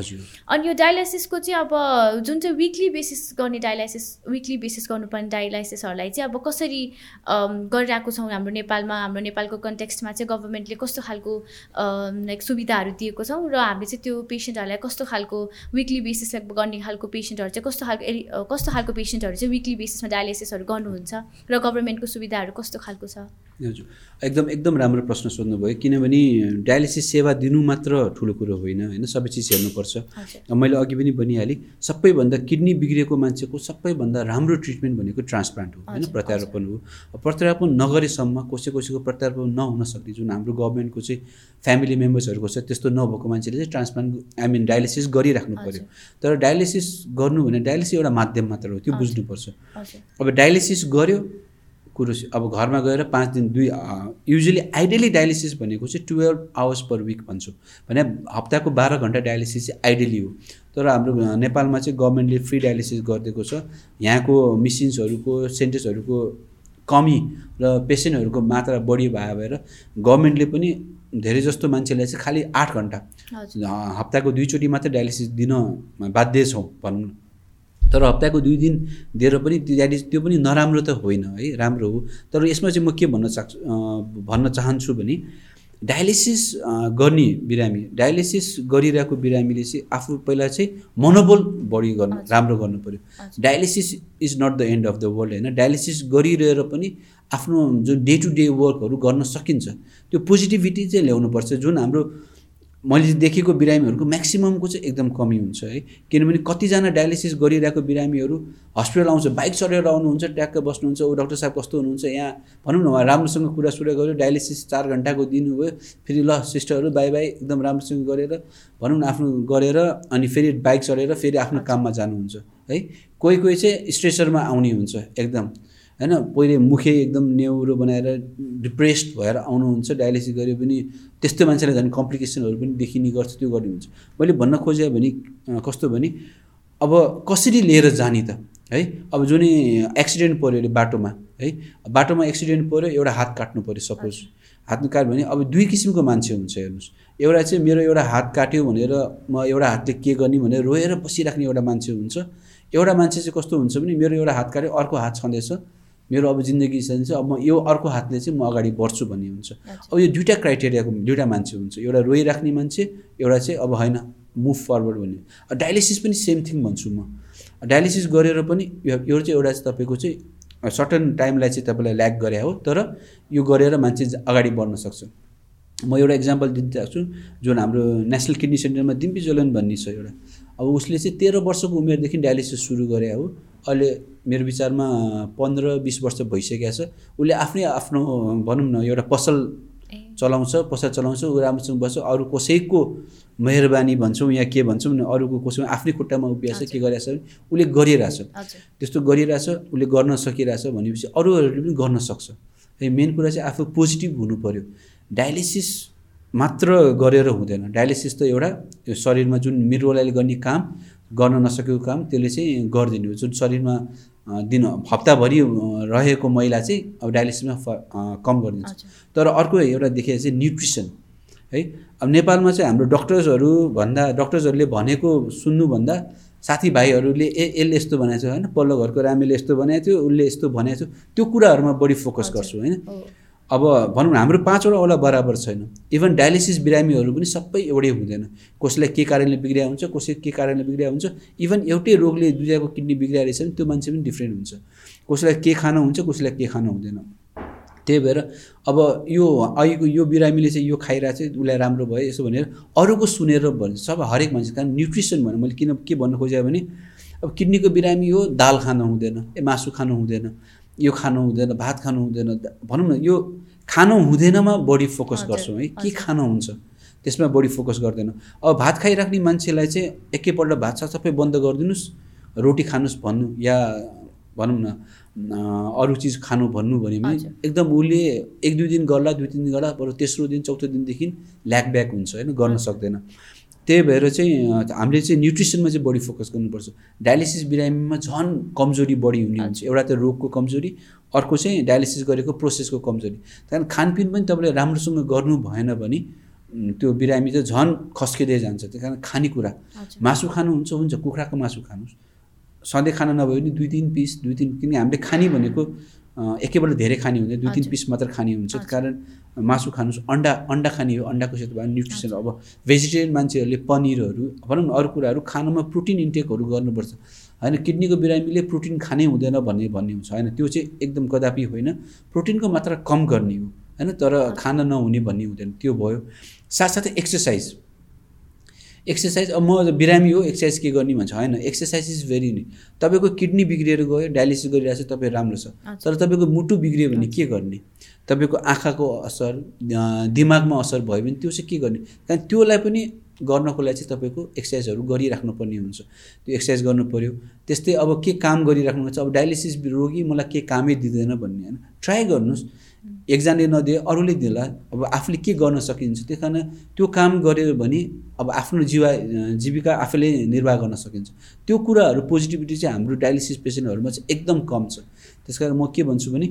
अनि यो डायलाइसिसको चाहिँ अब जुन चाहिँ विकली बेसिस गर्ने डायलाइसिस विकली बेसिस गर्नुपर्ने डायलाइसिसहरूलाई चाहिँ अब कसरी गरिरहेको छौँ हाम्रो नेपालमा हाम्रो नेपालको कन्टेक्स्टमा चाहिँ गभर्मेन्टले कस्तो खालको लाइक सुविधाहरू दिएको छौँ र हामीले चाहिँ त्यो पेसेन्टहरूलाई कस्तो खालको विकली बेसिसमा गर्ने खालको पेसेन्टहरू चाहिँ कस्तो खालको कस्तो खालको पेसेन्टहरू चाहिँ विकली बेसिसमा डायलाइसिसहरू गर्नुहुन्छ र गभर्मेन्टको सुविधाहरू कस्तो खालको छ? हजुर। एकदम एकदम राम्रो प्रश्न सोध्नुभयो। किनभने डायलिसिस सेवा दिनु मात्र ठुलो कुरो होइन होइन? सबै चिज हेर्नुपर्छ। मैले अघि पनि भनिहालेँ सबैभन्दा किडनी बिग्रेको मान्छेको सबैभन्दा राम्रो ट्रिटमेन्ट भनेको ट्रान्सप्लान्ट हो होइन? प्रत्यारोपण हो। प्रत्यारोपण नगरेसम्म कसै कसैको प्रत्यारोपण नहुन सक्ने जुन हाम्रो गभर्मेन्टको चाहिँ फ्यामिली मेम्बर्सहरूको छ त्यस्तो नभएको मान्छेले चाहिँ ट्रान्सप्लान्ट आई मिन डायलिसिस गरिराख्नु पऱ्यो तर डायलिसिस गर्नु भने डायलिसिस एउटा माध्यम मात्र हो त्यो बुझ्नुपर्छ। अब डायलिसिस गर्यो कुरो अब घरमा गएर पाँच दिन दुई युजली आइडियली डायलिसिस भनेको चाहिँ टुवेल्भ आवर्स पर विक भन्छु। भने हप्ताको बाह्र घन्टा डायलिसिस चाहिँ आइडियली हो। तर हाम्रो नेपालमा चाहिँ गभर्मेन्टले फ्री डायलिसिस गरिदिएको छ। यहाँको मिसिन्सहरूको सेन्टेसहरूको कमी र पेसेन्टहरूको मात्रा बढी भए भएर गभर्मेन्टले पनि धेरै जस्तो मान्छेलाई चाहिँ खालि आठ घन्टा हप्ताको दुईचोटि मात्रै डायलिसिस दिन बाध्य छौँ भनौँ न। तर हप्ताको दुई दिन दिएर पनि त्यो पनि नराम्रो त होइन है राम्रो हो। तर यसमा चाहिँ म के भन्न सक्छु भन्न चाहन्छु भने डायलिसिस गर्ने बिरामी डायलिसिस गरिरहेको बिरामीले चाहिँ आफू पहिला चाहिँ मनोबल बढी गर्नु राम्रो गर्नु पऱ्यो dialysis is not the end of the world होइन। डायलिसिस गरिरहेर पनि आफ्नो जुन डे टु डे वर्कहरू गर्न सकिन्छ त्यो पोजिटिभिटी चाहिँ ल्याउनुपर्छ। जुन हाम्रो मैले देखेको बिरामीहरूको म्याक्सिममको चाहिँ एकदम कमी हुन्छ है। किनभने कतिजना डायलिसिस गरिरहेको बिरामीहरू हस्पिटल आउँछ बाइक चढेर आउनुहुन्छ ट्याक्क बस्नुहुन्छ ऊ डक्टर साहब कस्तो हुनुहुन्छ यहाँ भनौँ न उहाँ राम्रोसँग कुरा सुरा गऱ्यो डायलिसिस चार घन्टाको दिनुभयो फेरि ल सिस्टरहरू बाई बाई एकदम राम्रोसँग गरेर भनौँ न आफ्नो गरेर अनि फेरि बाइक चढेर फेरि आफ्नो काममा जानुहुन्छ है। कोही कोही चाहिँ स्ट्रेसरमा आउने हुन्छ एकदम। होइन पहिले मुखे एकदम नेउरो बनाएर डिप्रेस्ड भएर आउनुहुन्छ डायलिसिस गरे पनि त्यस्तो मान्छेलाई झन् कम्प्लिकेसनहरू पनि देखिने गर्छ त्यो गर्ने हुन्छ। मैले भन्न खोजेँ भने कस्तो भने अब कसरी लिएर जाने त? है अब जुनै एक्सिडेन्ट पऱ्यो अरे बाटोमा है बाटोमा एक्सिडेन्ट पऱ्यो एउटा हात काट्नु पऱ्यो सपोज हात काट्यो भने अब दुई किसिमको मान्छे हुन्छ हेर्नुहोस्। एउटा चाहिँ मेरो एउटा हात काट्यो भनेर म एउटा हातले के गर्ने भनेर रोएर बसिराख्ने एउटा मान्छे हुन्छ। एउटा मान्छे चाहिँ कस्तो हुन्छ भने मेरो एउटा हात काट्यो अर्को हात छँदैछ। मेरो अब जिन्दगी चाहिँ अब म यो अर्को हातले चाहिँ म अगाडि बढ्छु भन्ने हुन्छ। अब यो दुइटा क्राइटेरियाको दुइटा मान्छे हुन्छ। एउटा रोइराख्ने मान्छे एउटा चाहिँ अब होइन मुभ फरवर्ड भन्ने। डायलिसिस पनि सेम थिङ भन्छु म। डायलिसिस गरेर पनि यो चाहिँ एउटा चाहिँ तपाईँको चाहिँ सर्टन टाइमलाई चाहिँ तपाईँलाई ल्याक गरे हो तर यो गरेर मान्छे अगाडि बढ्न सक्छ। म एउटा इक्जाम्पल दिइरहेको छु जुन हाम्रो नेसनल किडनी सेन्टरमा दिम्पी जोलन भन्ने छ एउटा। अब उसले चाहिँ तेह्र वर्षको उमेरदेखि डायलिसिस सुरु गरे हो। अहिले मेरो विचारमा पन्ध्र बिस वर्ष भइसकेको छ। उसले आफ्नै आफ्नो भनौँ न एउटा पसल चलाउँछ पसल चलाउँछ ऊ राम्रोसँग बस्छ। अरू कसैको मेहरबानी भन्छौँ या के भन्छौँ नि अरूको कसैमा आफ्नै खुट्टामा उभिरहेछ के गरिरहेछ भने उसले गरिरहेछ। त्यस्तो गरिरहेछ उसले गर्न सकिरहेछ भनेपछि अरूहरूले पनि गर्न सक्छ। है मेन कुरा चाहिँ आफू पोजिटिभ हुनु पऱ्यो डायलिसिस मात्र गरेर हुँदैन। डायलिसिस त एउटा यो शरीरमा जुन मृगौलाले गर्ने काम गर्न नसकेको काम त्यसले चाहिँ गरिदिने हो। जुन शरीरमा दिन हप्ताभरि रहेको मैला चाहिँ अब डायलिसिसमा फ कम गरिदिन्छ। तर अर्को एउटा देखेको चाहिँ न्युट्रिसन है? अब नेपालमा चाहिँ हाम्रो डक्टर्सहरू भन्दा डक्टर्सहरूले भनेको सुन्नुभन्दा साथीभाइहरूले ए यसले यस्तो बनाएको छ होइन? पल्लो घरको रामेले यस्तो बनाएको थियो उसले यस्तो भनेको थियो त्यो कुराहरूमा बढी फोकस। गर्छु होइन? अब भनौँ न हाम्रो पाँचवटा औला बराबर छैन। इभन डायलिसिस बिरामीहरू पनि सबै एउटै हुँदैन। कसैलाई के कारणले बिग्रिया हुन्छ कसै के कारणले बिग्रिया हुन्छ। इभन एउटै रोगले दुईजनाको किडनी बिग्रिया रहेछ भने त्यो मान्छे पनि डिफ्रेन्ट हुन्छ। कसैलाई के खानु हुन्छ कसैलाई के खानु हुँदैन। त्यही भएर अब यो अहिलेको यो बिरामीले चाहिँ यो खाइरहेको चाहिँ उसलाई राम्रो भयो यसो भनेर अरूको सुनेर भन्छ सब हरेक मान्छे कारण न्युट्रिसन भन्नु मैले किन के भन्नु खोजेँ भने अब किडनीको बिरामी हो दाल खानु हुँदैन ए मासु खानु हुँदैन। यो खानु हुँदैन भात खानु हुँदैन भनौँ न यो खानु हुँदैनमा बढी फोकस गर्छौँ है के। खानु हुन्छ त्यसमा बढी फोकस गर्दैन अब भात खाइराख्ने मान्छेलाई चाहिँ एकैपल्ट भात साथ सबै बन्द गरिदिनुहोस् रोटी खानुहोस् भन्नु या भनौँ न अरू चिज खानु भन्नु भन्यो भने हजुर। एकदम उसले एक दुई दिन गर्ला दुई तिन दिन गर्ला बरु तेस्रो दिन चौथो दिनदेखि ल्याक ब्याक हुन्छ होइन गर्न। सक्दैन त्यही भएर चाहिँ हामीले चाहिँ न्युट्रिसनमा चाहिँ बढी फोकस गर्नुपर्छ। डायलिसिस बिरामीमा झन् कमजोरी बढी हुने हुन्छ। एउटा त रोगको कमजोरी अर्को चाहिँ डायलिसिस गरेको प्रोसेसको कमजोरी। त्यही कारण खानपिन पनि तपाईँले राम्रोसँग गर्नु भएन भने त्यो बिरामी चाहिँ झन् खस्किँदै जान्छ। त्यही कारण खानेकुरा। मासु खानुहुन्छ हुन्छ। कुखुराको मासु खानुहोस्। सधैँ खाना नभए पनि दुई तिन पिस दुई तिन किन हामीले खाने भनेको एकैपल्ट धेरै खाने हुँदैन दुई तिन। पिस मात्र खाने हुन्छ त्यस। कारण मासु खानुहोस् अन्डा अन्डा खाने हो अन्डाको साथ भयो न्युट्रिसन अब भेजिटेरियन मान्छेहरूले पनिरहरू भनौँ न अरू कुराहरू खानुमा प्रोटिन इन्टेकहरू गर्नुपर्छ। होइन किडनीको बिरामीले प्रोटिन खानै हुँदैन भन्ने भन्ने हुन्छ। होइन त्यो चाहिँ एकदम कदापि होइन। प्रोटिनको मात्रा कम गर्ने हो। होइन तर खान नहुने भन्ने हुँदैन। त्यो भयो। साथसाथै एक्सर्साइज। एक्सर्साइज अब म बिरामी हो एक्सर्साइज के गर्ने भन्छ। होइन एक्सर्साइज इज भेरी नि तपाईँको किडनी बिग्रिएर गयो डायलिसिस गरिरहेको छ तपाईँ राम्रो छ। तर तपाईँको मुटु बिग्रियो भने के गर्ने? तपाईँको आँखाको असर दिमागमा असर भयो भने त्यो चाहिँ के गर्ने? कारण त्योलाई पनि गर्नको लागि चाहिँ तपाईँको एक्सर्साइजहरू गरिराख्नुपर्ने हुन्छ। त्यो एक्सर्साइज गर्नु पऱ्यो त्यस्तै अब के काम गरिराख्नु छ अब डायलिसिस रोगी मलाई के कामै दिँदैन भन्ने होइन? ट्राई गर्नुहोस्। एकजनाले नदिए अरूले दिला अब आफूले के गर्न सकिन्छ? त्यही कारण त्यो काम गर्यो भने अब आफ्नो जीवा जीविका आफैले निर्वाह गर्न सकिन्छ। त्यो कुराहरू पोजिटिभिटी चाहिँ हाम्रो डायलिसिस पेसेन्टहरूमा चाहिँ एकदम कम छ। त्यस कारण म के भन्छु भने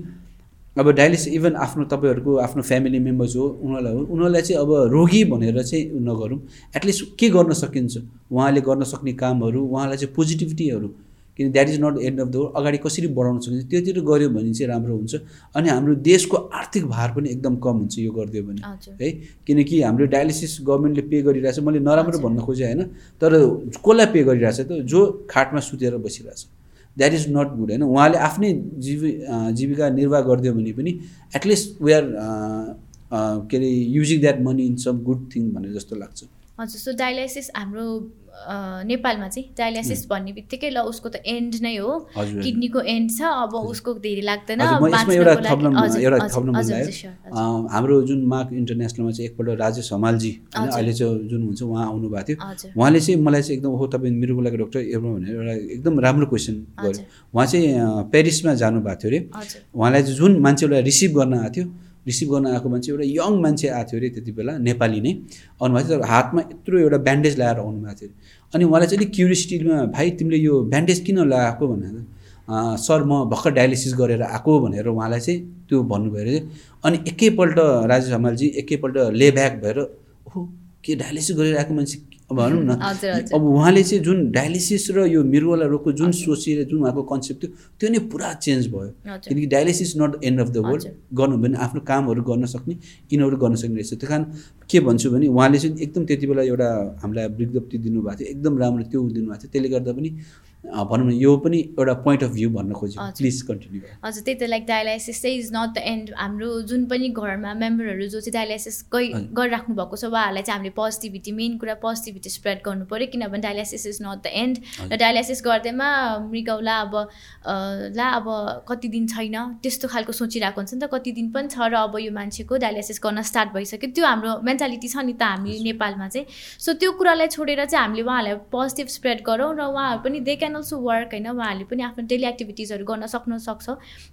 अब डायलिसिस इभन आफ्नो तपाईँहरूको आफ्नो फ्यामिली मेम्बर्स हो उनीहरूलाई हो उनीहरूलाई चाहिँ अब रोगी भनेर चाहिँ नगरौँ। एटलिस्ट के गर्न सकिन्छ? उहाँले गर्न सक्ने कामहरू उहाँलाई चाहिँ पोजिटिभिटीहरू किन that is not end of the अगाडि कसरी बढाउन सकिन्छ? त्योतिर गऱ्यो भने चाहिँ राम्रो हुन्छ। अनि हाम्रो देशको आर्थिक भार पनि एकदम कम हुन्छ यो गरिदियो भने। है? किनकि हाम्रो डायलिसिस गभर्मेन्टले पे गरिरहेछ। मैले नराम्रो। भन्न खोजेँ होइन? तर कसलाई पे गरिरहेछ त? जो खाटमा सुतेर बसिरहेछ। द्याट इज नट गुड होइन? उहाँले आफ्नै जीवि जीविका निर्वाह गरिदियो भने पनि एटलिस्ट वी आर के अरे using that money in some good thing भनेर जस्तो लाग्छ। हजुर। सो डायलाइसिस हाम्रो नेपालमा चाहिँ डायलाइसिस भन्ने बित्तिकै ल उसको त एन्ड नै हो। किडनीको एन्ड छ अब उसको धेरै लाग्दैन हाम्रो जुन मार्क इन्टरनेसनलमा चाहिँ एकपल्ट राजेश हमालजी होइन। अहिले चाहिँ जुन हुन्छ उहाँ आउनुभएको थियो। उहाँले चाहिँ मलाई चाहिँ एकदम हो तपाईँ मृगोलाको डक्टर एउटा भनेर एउटा एकदम राम्रो क्वेसन गर्यो। उहाँ चाहिँ पेरिसमा जानुभएको थियो अरे। उहाँलाई जुन मान्छेलाई रिसिभ गर्न आएको थियो रिसिभ गर्न आएको मान्छे एउटा यङ मान्छे आएको थियो अरे त्यति बेला नेपाली नै। आउनुभएको थियो तर हातमा यत्रो एउटा ब्यान्डेज लगाएर आउनुभएको थियो। अनि उहाँलाई चाहिँ अलिक क्युरियोसिटीमा भाइ तिमीले यो ब्यान्डेज किन लगाएको भनेर "अँ, सर म भर्खर डायलिसिस गरेर आएको भनेर उहाँलाई चाहिँ त्यो भन्नुभयो अरे। अनि एकैपल्ट राजेश हमालजी एकैपल्ट ले ब्याक भएर ओहो के डायलिसिस गरेर आएको मान्छे? अब भनौँ न। अब उहाँले चाहिँ जुन डायलिसिस र यो मृगवाला रोगको जुन सोचिएर जुन उहाँको कन्सेप्ट थियो त्यो नै पुरा चेन्ज भयो। किनकि dialysis not end of the world. गर्नु भने आफ्नो कामहरू गर्न सक्ने यिनीहरू गर्न सक्ने रहेछ त्यही कारण के भन्छु भने उहाँले चाहिँ एकदम त्यति बेला एउटा हामीलाई विज्ञप्ति दिनुभएको थियो एकदम राम्रो त्यो दिनुभएको थियो त्यसले गर्दा पनि भनौँ न यो पनि एउटा पोइन्ट अफ भ्यू भन्न खोजेँ हजुर। प्लिज कन्टिन्यू हजुर त्यही त लाइक डायलाइसिस चाहिँ इज नट द एन्ड हाम्रो जुन पनि घरमा मेम्बरहरू जो चाहिँ डायलाइसिस गइ। गरिराख्नु भएको छ उहाँहरूलाई चाहिँ हामीले पोजिटिभिटी मेन कुरा पोजिटिभिटी स्प्रेड गर्नु पऱ्यो किनभने dialysis is not the end र। डायलाइसिस गर्दैमा मृगौला अब ला अब कति दिन छैन त्यस्तो खालको सोचिरहेको हुन्छ नि त कति दिन पनि छ र अब यो मान्छेको डायलाइसिस गर्न स्टार्ट भइसक्यो त्यो हाम्रो मेन्टालिटी छ नि त हामी। नेपालमा चाहिँ सो त्यो कुरालाई छोडेर चाहिँ हामीले उहाँहरूलाई पोजिटिभ स्प्रेड गरौँ र उहाँहरू पनि दे क्यान अल्सो वर्क होइन? उहाँहरूले पनि आफ्नो डेली एक्टिभिटिजहरू गर्न सक्न सक्छ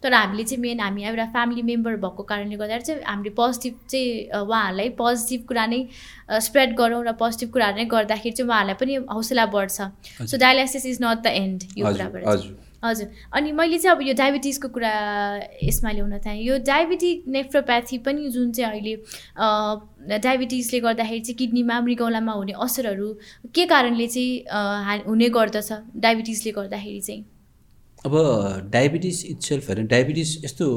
तर हामीले चाहिँ मेन हामी एउटा फ्यामिली मेम्बर भएको कारणले गर्दाखेरि चाहिँ हामीले पोजिटिभ चाहिँ उहाँहरूलाई पोजिटिभ कुरा नै स्प्रेड गरौँ र पोजिटिभ कुराहरू नै गर्दाखेरि चाहिँ उहाँहरूलाई पनि हौसला बढ्छ। So dialysis is not the end यो कुराबाट। हजुर। अनि मैले चाहिँ अब यो डायबिटिजको कुरा यसमा ल्याउन चाहेँ यो डायबिटिक नेफ्रोप्याथी पनि जुन चाहिँ अहिले डायबिटिजले गर्दाखेरि चाहिँ किडनीमा मृगौलामा हुने असरहरू के कारणले चाहिँ हुने गर्दछ डायबिटिजले गर्दाखेरि चाहिँ? अब डायबिटिस इट्सेल्फ हेर डायबिटिस यस्तो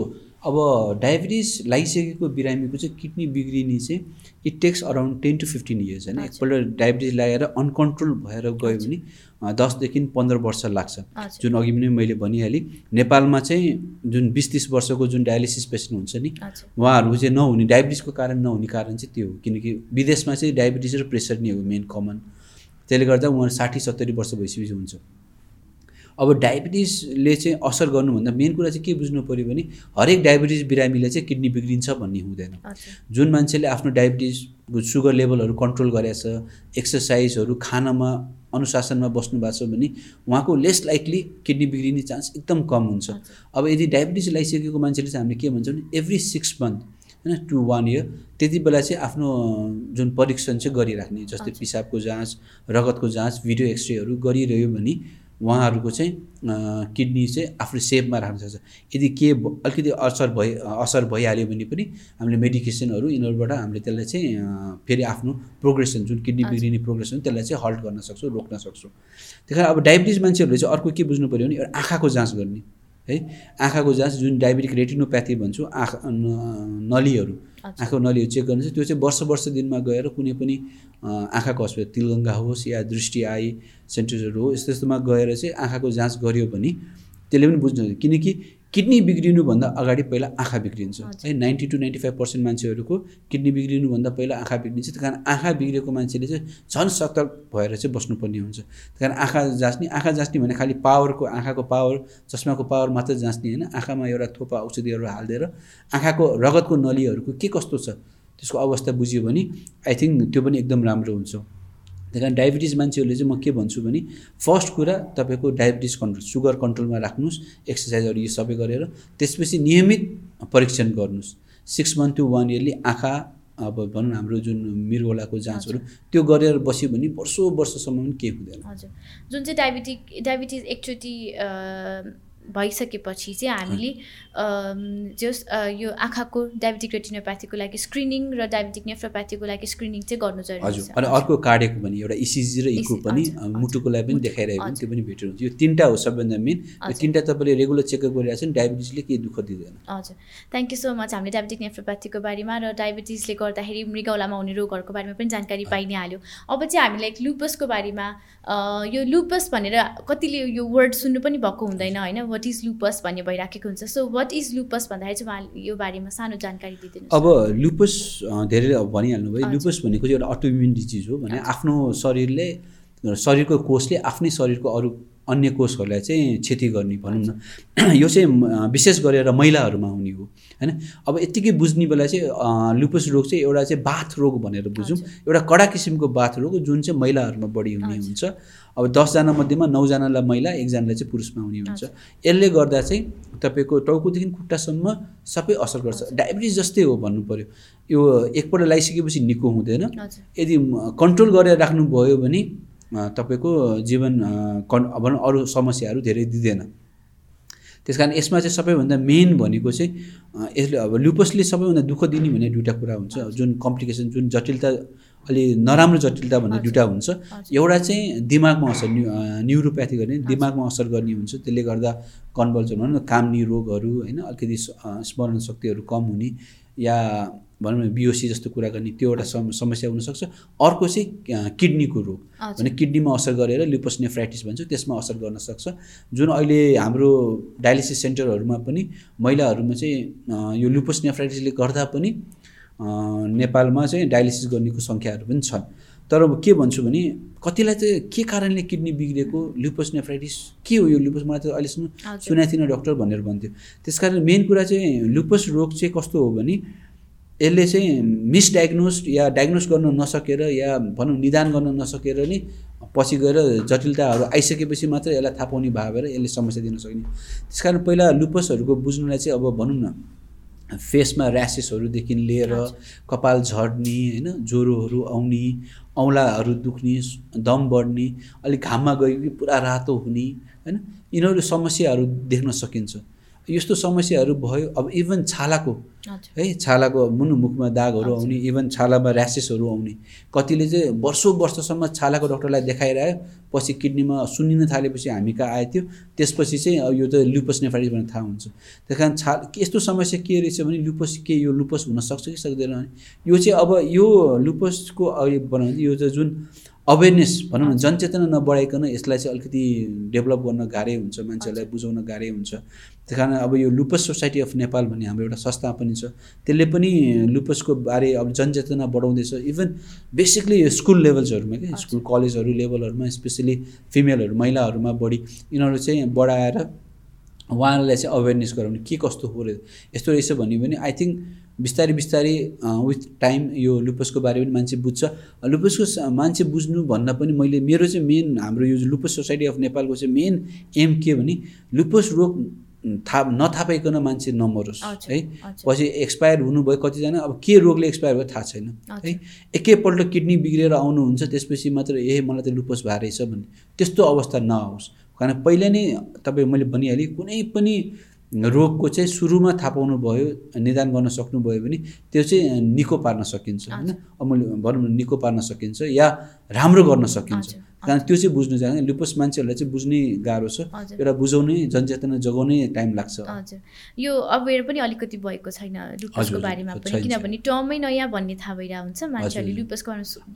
अब डायबिटिस लागिसकेको बिरामीको चाहिँ किडनी बिग्रिने चाहिँ it takes around ten to fifteen years होइन। एकपल्ट डायबिटिस लागेर अनकन्ट्रोल भएर गयो भने दसदेखि पन्ध्र वर्ष लाग्छ। जुन अघि पनि मैले भनिहालेँ नेपालमा चाहिँ जुन बिस तिस वर्षको जुन डायलिसिस पेसेन्ट हुन्छ नि उहाँहरूको चाहिँ नहुने डायबिटिसको कारण नहुने कारण चाहिँ त्यो हो। किनकि विदेशमा चाहिँ डायबिटिस र प्रेसर नै हो मेन कमन। त्यसले गर्दा उहाँहरू साठी सत्तरी वर्ष भइसकेपछि हुन्छ। अब डायबिटिसले चाहिँ असर गर्नुभन्दा मेन कुरा चाहिँ के बुझ्नु पऱ्यो भने हरेक डायबिटिस बिरामीलाई चाहिँ किडनी बिग्रिन्छ भन्ने हुँदैन जुन मान्छेले आफ्नो डायबिटिस सुगर लेभलहरू कन्ट्रोल गरेछ एक्सर्साइजहरू खानामा अनुशासनमा बस्नु भएको छ भने उहाँको लेस लाइकली किडनी बिग्रिने चान्स एकदम कम हुन्छ। अब यदि डायबिटिस लगाइसकेको मान्छेले चाहिँ हामीले के भन्छौँ भने एभ्री सिक्स मन्थ होइन टु वान इयर त्यति बेला चाहिँ आफ्नो जुन परीक्षण चाहिँ गरिराख्ने जस्तै। पिसाबको जाँच रगतको जाँच भिडियो एक्सरेहरू गरिरह्यो भने उहाँहरूको चाहिँ किडनी चाहिँ आफ्नो सेपमा राख्न सक्छ। यदि के अलिकति असर भइ असर भइहाल्यो भने पनि हामीले मेडिकेसनहरू यिनीहरूबाट हामीले त्यसलाई चाहिँ फेरि आफ्नो प्रोग्रेसन जुन किडनी। बिग्रिने प्रोग्रेसन त्यसलाई चाहिँ हल्ट गर्न सक्छौँ रोक्न सक्छौँ। त्यही कारण अब डायबिटिज मान्छेहरूले चाहिँ अर्को के बुझ्नु पऱ्यो भने एउटा आँखाको जाँच गर्ने। है आँखाको जाँच जुन डायबिटिक रेटिनोप्याथी भन्छौँ आँखा नलीहरू आँखाको नलीहरू चेक गर्नु त्यो चाहिँ वर्ष वर्ष दिनमा गएर कुनै पनि आँखाको अस्पताल तिलगङ्गा होस् या दृष्टि आई सेन्टर्सहरू हो यस्तो यस्तोमा गएर चाहिँ आँखाको जाँच गरियो भने त्यसले पनि बुझ्नु किनकि किडनी बिग्रिनुभन्दा अगाडि पहिला आँखा बिग्रिन्छ। है ninety two ninety five percent मान्छेहरूको किडनी बिग्रिनुभन्दा पहिला आँखा बिग्रिन्छ। त्यही कारण आँखा बिग्रेको मान्छेले चाहिँ झन् सतर्क भएर चाहिँ बस्नुपर्ने हुन्छ। त्यही कारण आँखा जाँच्ने आँखा जाँच्ने भने खालि पावरको आँखाको पावर चस्माको पावर मात्र जाँच्ने होइन। आँखामा एउटा थोपा औषधिहरू हालिदिएर आँखाको रगतको नलीहरूको के कस्तो छ त्यसको अवस्था बुझ्यो भने आई थिङ्क त्यो पनि एकदम राम्रो हुन्छ। त्यही कारण डायबिटिज मान्छेहरूले चाहिँ म के भन्छु भने फर्स्ट कुरा तपाईँको डायबिटिज कन्ट्रोल सुगर कन्ट्रोलमा राख्नुहोस् एक्सर्साइजहरू यो सबै गरेर त्यसपछि नियमित परीक्षण गर्नुहोस्। Six month to one yearly आँखा अब भनौँ न हाम्रो जुन मृगौलाको जाँचहरू त्यो गरेर बस्यो भने वर्षौँ वर्षसम्म पनि केही हुँदैन। हजुर। जुन चाहिँ डायबिटिक डायबिटिज एकचोटि भइसकेपछि चाहिँ हामीले जस यो आँखाको डायबिटिक रेटिनोप्याथीको लागि स्क्रिनिङ र डायबिटिक नेफ्रोप्याथीको लागि स्क्रिनिङ चाहिँ गर्नु जरुरी हजुर छ। अनि अर्को कार्डियको पनि एउटा इसिजी र इको पनि हजुर, अ, हजुर। मुटुको लागि पनि देखाइरहेको पनि हजुर। त्यो पनि भेटेर हुन्छ। यो तिनवटा हो सबभन्दा मेन। यो। तिनवटा तपाईँले रेगुलर चेकअप गरिरहेको छ भने डायबिटिजले केही दुःख दिँदैन। हजुर। थ्याङ्क यू सो मच हामीले डायबिटिक नेफ्रोप्याथीको बारेमा र डायबिटिजले गर्दाखेरि मृगौलामा हुने रोगहरूको बारेमा पनि जानकारी पाइ नै हाल्यो अब चाहिँ हामीलाई लुपसको बारेमा यो लुपस भनेर कतिले यो वर्ड सुन्नु पनि भएको हुँदैन होइन? वाट इज लुपस भन्ने भइराखेको हुन्छ। सो वाट इज लुपस भन्दाखेरि चाहिँ उहाँले यो बारेमा सानो जानकारी दिइदिनु अब लुपस धेरै अब भनिहाल्नु भयो। लुपस भनेको चाहिँ एउटा अटोइम्युन डिजिज हो। भने आफ्नो शरीरले शरीरको कोषले आफ्नै शरीरको अरू अन्य कोषहरूलाई चाहिँ क्षति गर्ने भनौँ न। यो चाहिँ विशेष गरेर महिलाहरूमा हुने हो होइन? अब यत्तिकै बुझ्ने बेला चाहिँ लुपस रोग चाहिँ एउटा चाहिँ बाथ रोग भनेर बुझौँ एउटा कडा किसिमको बाथ रोग जुन चाहिँ महिलाहरूमा बढी हुने। हुन्छ। अब दसजना मध्येमा नौजनालाई महिला एकजनालाई चाहिँ पुरुषमा हुने हुन्छ। यसले गर्दा चाहिँ तपाईँको टाउकोदेखि खुट्टासम्म सबै असर गर्छ। डायबिटिज जस्तै हो भन्नु पऱ्यो यो एकपल्ट लगाइसकेपछि निको हुँदैन। यदि कन्ट्रोल गरेर राख्नुभयो भने तपाईँको जीवन कन् भनौँ अरू समस्याहरू धेरै दिँदैन। त्यस कारण यसमा चाहिँ सबैभन्दा मेन भनेको चाहिँ यसले अब लुपसले सबैभन्दा दुःख दिने भने दुइटा कुरा हुन्छ। जुन कम्प्लिकेसन जुन जटिलता अलि नराम्रो जटिलता भन्ने। दुइटा हुन्छ। एउटा चाहिँ दिमागमा असर न्यु न्युरोप्याथी गर्ने दिमागमा असर गर्ने हुन्छ। त्यसले गर्दा कन्भल्सन भनौँ न कामनी रोगहरू होइन अलिकति स्मरण शक्तिहरू कम हुने या भनौँ न बिओसी जस्तो कुरा गर्ने त्यो एउटा सम समस्या हुनसक्छ। अर्को चाहिँ किडनीको रोग। भने किडनीमा असर गरेर लिपोस नेफ्राइटिस भन्छ त्यसमा असर गर्न सक्छ। जुन अहिले हाम्रो डायलिसिस सेन्टरहरूमा पनि महिलाहरूमा चाहिँ यो लुपोस नेफ्राइटिसले गर्दा पनि नेपालमा चाहिँ डायलिसिस गर्नेको सङ्ख्याहरू पनि छन् तर अब के भन्छु भने कतिलाई चाहिँ के कारणले किडनी बिग्रेको लुपोस नेफ्राइटिस के हो यो लुपोस? मलाई त अहिलेसम्म सुनेको थिइनँ डक्टर भनेर भन्थ्यो। त्यस कारण मेन कुरा चाहिँ लुपस रोग चाहिँ कस्तो हो भने यसले चाहिँ मिसडायग्नोज या डायग्नोज गर्न नसकेर या भनौँ निदान गर्न नसकेर नि पछि गएर जटिलताहरू आइसकेपछि मात्र यसलाई थाहा पाउने भएर यसले समस्या दिन सक्ने त्यस कारण पहिला लुपसहरूको बुझ्नुलाई चाहिँ अब भनौँ न फेसमा ऱ्यासेसहरूदेखि लिएर कपाल झर्ने होइन ज्वरोहरू आउने औँलाहरू दुख्ने दम बढ्ने अलिक घाममा गयो कि पुरा रातो हुने होइन यिनीहरू समस्याहरू देख्न सकिन्छ। यस्तो समस्याहरू भयो अब इभन छालाको है छालाको मुनु मुखमा दागहरू। आउने इभन छालामा ऱ्यासेसहरू आउने। कतिले चाहिँ वर्षौँ वर्षसम्म छालाको डक्टरलाई देखाइरह्यो पछि किडनीमा सुन्निन थालेपछि हामी कहाँ आयो थियो त्यसपछि चाहिँ यो त लुपस नेफाइटिस भनेर थाहा हुन्छ। त्यस कारण छा यस्तो समस्या के रहेछ भने लुपस के यो लुपस हुनसक्छ कि सक्दैन भने यो चाहिँ अब यो लुपसको अहिले बनाउँदा यो चाहिँ जुन अवेरनेस भनौँ न जनचेतना नबढाइकन यसलाई चाहिँ अलिकति डेभलप गर्न गाह्रै हुन्छ मान्छेहरूलाई बुझाउन गाह्रै हुन्छ। त्यस कारण अब यो लुपस सोसाइटी अफ नेपाल भन्ने हाम्रो एउटा संस्था पनि छ। त्यसले पनि लुपसको बारे अब जनचेतना बढाउँदैछ। इभन बेसिकली यो स्कुल लेभल्सहरूमा क्या स्कुल कलेजहरू लेभलहरूमा स्पेसली फिमेलहरू महिलाहरूमा बढी यिनीहरू चाहिँ बढाएर उहाँहरूलाई चाहिँ अवेरनेस गराउने के कस्तो हो रहेछ यस्तो रहेछ भन्यो भने आई थिङ्क बिस्तारै बिस्तारै विथ टाइम यो लुपसको बारे पनि मान्छे बुझ्छ। लुपसको मान्छे बुझ्नु भन्दा पनि मैले मेरो चाहिँ मेन हाम्रो यो लुपस सोसाइटी अफ नेपालको चाहिँ मेन एम के भने लुपस रोग थाहा नथाहा पाइकन मान्छे नमरोस् है। पछि एक्सपायर हुनुभयो कतिजना अब के रोगले एक्सपायर भयो थाहा छैन है? एकैपल्ट किडनी बिग्रेर आउनुहुन्छ त्यसपछि मात्र ए मलाई त लुपस भएर रहेछ भन्ने। त्यस्तो अवस्था नआओस्। कारण पहिला नै तपाईँ मैले भनिहालेँ कुनै पनि रोगको चाहिँ सुरुमा थाहा पाउनु भयो निदान गर्न सक्नुभयो भने त्यो चाहिँ निको पार्न सकिन्छ होइन? अब मैले भनौँ न निको पार्न सकिन्छ या राम्रो गर्न सकिन्छ। कारण त्यो चाहिँ बुझ्नु जाने लुपस मान्छेहरूलाई चाहिँ बुझ्ने गाह्रो छ एउटा बुझाउने जनचेतना जगाउने टाइम लाग्छ हजुर यो अवेर पनि अलिकति भएको छैन लुपसको बारेमा पनि। किनभने टर्मै नयाँ भन्ने थाहा भइरहेको हुन्छ मान्छेहरूले। लुपसको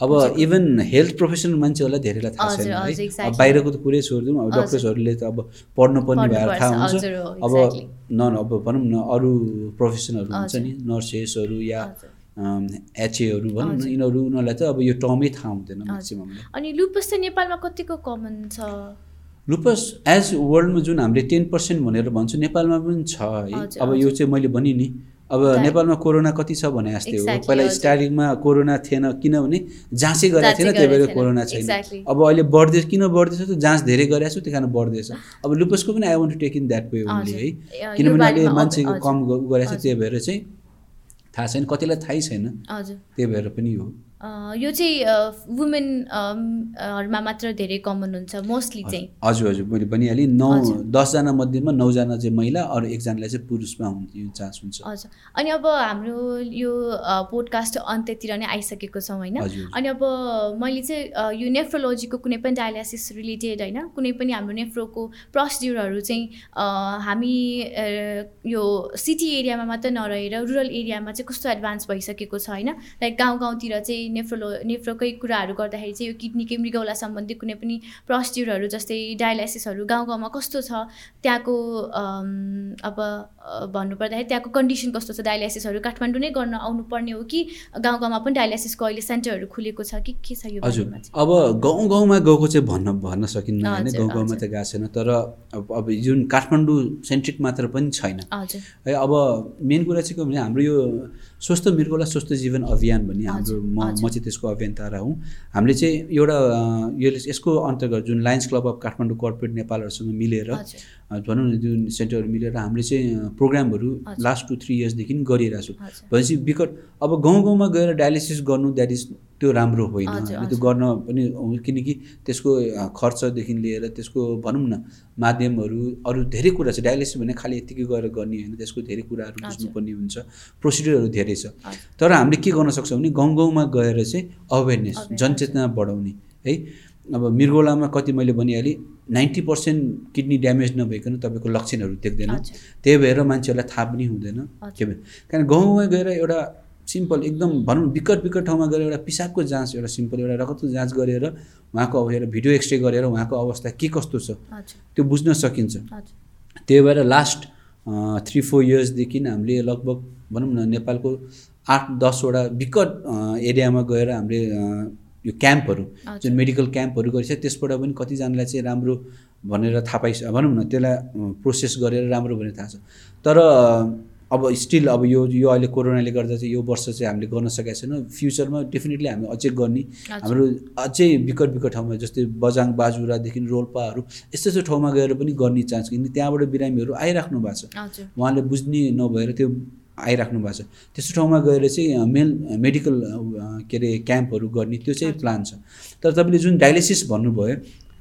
अब इभन हेल्थ प्रोफेसनल मान्छेहरूलाई धेरैलाई थाहा छैन है. बाहिरको त कुरै छोडिदिउँ अब। डक्टर्सहरूले त अब पढ्नु पर्ने भएर थाहा हुन्छ अब. न अब भनौँ न अरू प्रोफेसनहरू हुन्छ। नि नर्सेसहरू या। एचएहरू भनौँ न। यिनीहरू उनीहरूलाई त अब यो टर्मै थाहा हुँदैन म्याक्सिममले अनि लुपस चाहिँ नेपालमा कतिको कमन छ लुपस एज वर्ल्डमा जुन हामीले टेन पर्सेन्ट भनेर भन्छु नेपालमा पनि छ है अब यो। चाहिँ मैले भने नि अब. नेपालमा कोरोना कति छ भने जस्तै हो पहिला। स्टार्टिङमा कोरोना थिएन किनभने जाँचै गरेको थिएन त्यही भएर। कोरोना छैन. अब अहिले बढ्दैछ किन बढ्दैछ त जाँच धेरै गरेको छु त्यही कारण बढ्दैछ अब लुपसको पनि I want to take in that way only. है किनभने अहिले मान्छेको। कम गरेको छ। त्यही भएर चाहिँ थाहा छैन कतिलाई थाहै छैन। हजुर। त्यही भएर पनि हो। यो चाहिँ वुमेन हरूमा मात्र धेरै कमन हुन्छ मोस्टली चाहिँ। हजुर हजुर मैले भनिहालेँ नौ। दसजना मध्येमा नौजना चाहिँ महिला अरू एकजनालाई चाहिँ पुरुषमा हुने चान्स हुन्छ। हजुर। अनि अब हाम्रो यो पोडकास्ट अन्त्यतिर नै आइसकेको छौँ होइन? अनि अब मैले चाहिँ यो नेफ्रोलोजीको कुनै पनि डायलासिस रिलेटेड होइन? कुनै पनि हाम्रो नेफ्रोको प्रोसिड्युरहरू चाहिँ हामी यो सिटी एरियामा मात्र नरहेर रुरल एरियामा चाहिँ कस्तो एडभान्स भइसकेको छ होइन? लाइक गाउँ गाउँतिर चाहिँ नेफ्रोलो नेफ्रोकै कुराहरू गर्दाखेरि चाहिँ यो किडनीकै मृगौला सम्बन्धी कुनै पनि प्रोसिड्युरहरू जस्तै डायलासिसहरू गाउँ गाउँमा कस्तो छ त्यहाँको अब भन्नुपर्दाखेरि त्यहाँको कन्डिसन कस्तो छ डायलासिसहरू काठमाडौँ नै गर्न आउनुपर्ने हो कि गाउँ गाउँमा पनि डायलासिसको अहिले सेन्टरहरू खुलेको छ कि के छ यो हजुर अब गाउँ गाउँमा गएको चाहिँ भन्न भन्न सकिन्न होइन गाउँ गाउँमा त गएको छैन तर अब अब जुन काठमाडौँ सेन्ट्रिक मात्र पनि छैन। है अब मेन कुरा चाहिँ के भने हाम्रो यो स्वस्थ मृगौला स्वस्थ जीवन अभियान भन्ने हाम्रो म। म चाहिँ त्यसको अभियन्ता हुँ हामीले चाहिँ एउटा यसको अन्तर्गत जुन Lions Club of Kathmandu corporate नेपालहरूसँग मिलेर भनौँ न जुन सेन्टरहरू मिलेर हामीले चाहिँ प्रोग्रामहरू। लास्ट टु थ्री इयर्सदेखि गरिरहेको छौँ भनेपछि विकट अब गाउँ गाउँमा गएर डायलिसिस गर्नु द्याट इज त्यो राम्रो होइन? त्यो। गर्न पनि किनकि त्यसको खर्चदेखि लिएर त्यसको भनौँ न माध्यमहरू अरू धेरै कुरा छ डायलिसिस भने खालि यत्तिकै गएर गर्ने होइन त्यसको धेरै कुराहरू। बुझ्नुपर्ने हुन्छ प्रोसिडियरहरू धेरै छ। तर हामीले के गर्न सक्छौँ भने गाउँ गाउँमा गएर चाहिँ अवेरनेस जनचेतना बढाउने है अब मृगौलामा कति मैले भनिहालेँ नाइन्टी पर्सेन्ट किडनी ड्यामेज नभइकन तपाईँको लक्षणहरू देख्दैन। त्यही भएर मान्छेहरूलाई थाहा पनि हुँदैन। के भन्छ कारण गाउँमा गएर एउटा सिम्पल एकदम भनौँ न विकट विकट ठाउँमा गएर एउटा पिसाबको जाँच एउटा सिम्पल एउटा रगतको जाँच गरेर उहाँको अब एउटा भिडियो एक्सरे गरेर उहाँको अवस्था के कस्तो छ त्यो बुझ्न सकिन्छ। त्यही भएर लास्ट थ्री फोर इयर्सदेखि हामीले लगभग भनौँ न नेपालको आठ दसवटा विकट एरियामा गएर हामीले यो क्याम्पहरू। जुन मेडिकल क्याम्पहरू गरिन्छ त्यसबाट पनि कतिजनालाई चाहिँ राम्रो भनेर थाहा पाइस भनौँ न त्यसलाई प्रोसेस गरेर राम्रो भनेर थाहा छ। तर अब स्टिल अब यो यो अहिले कोरोनाले गर्दा चाहिँ यो वर्ष चाहिँ हामीले गर्न सकेका छैनौँ। फ्युचरमा डेफिनेटली हामी अझै गर्ने। हाम्रो अझै विकट विकट ठाउँमा जस्तै बजाङ बाजुरादेखि रोल्पाहरू यस्तो यस्तो ठाउँमा गएर पनि गर्ने चान्स किनकि त्यहाँबाट बिरामीहरू आइराख्नु भएको छ। उहाँले बुझ्ने नभएर त्यो आइराख्नु भएको छ। त्यस्तो ठाउँमा गएर चाहिँ मेल मेडिकल के अरे क्याम्पहरू गर्ने त्यो चाहिँ प्लान छ। तर तपाईँले जुन डायलिसिस भन्नुभयो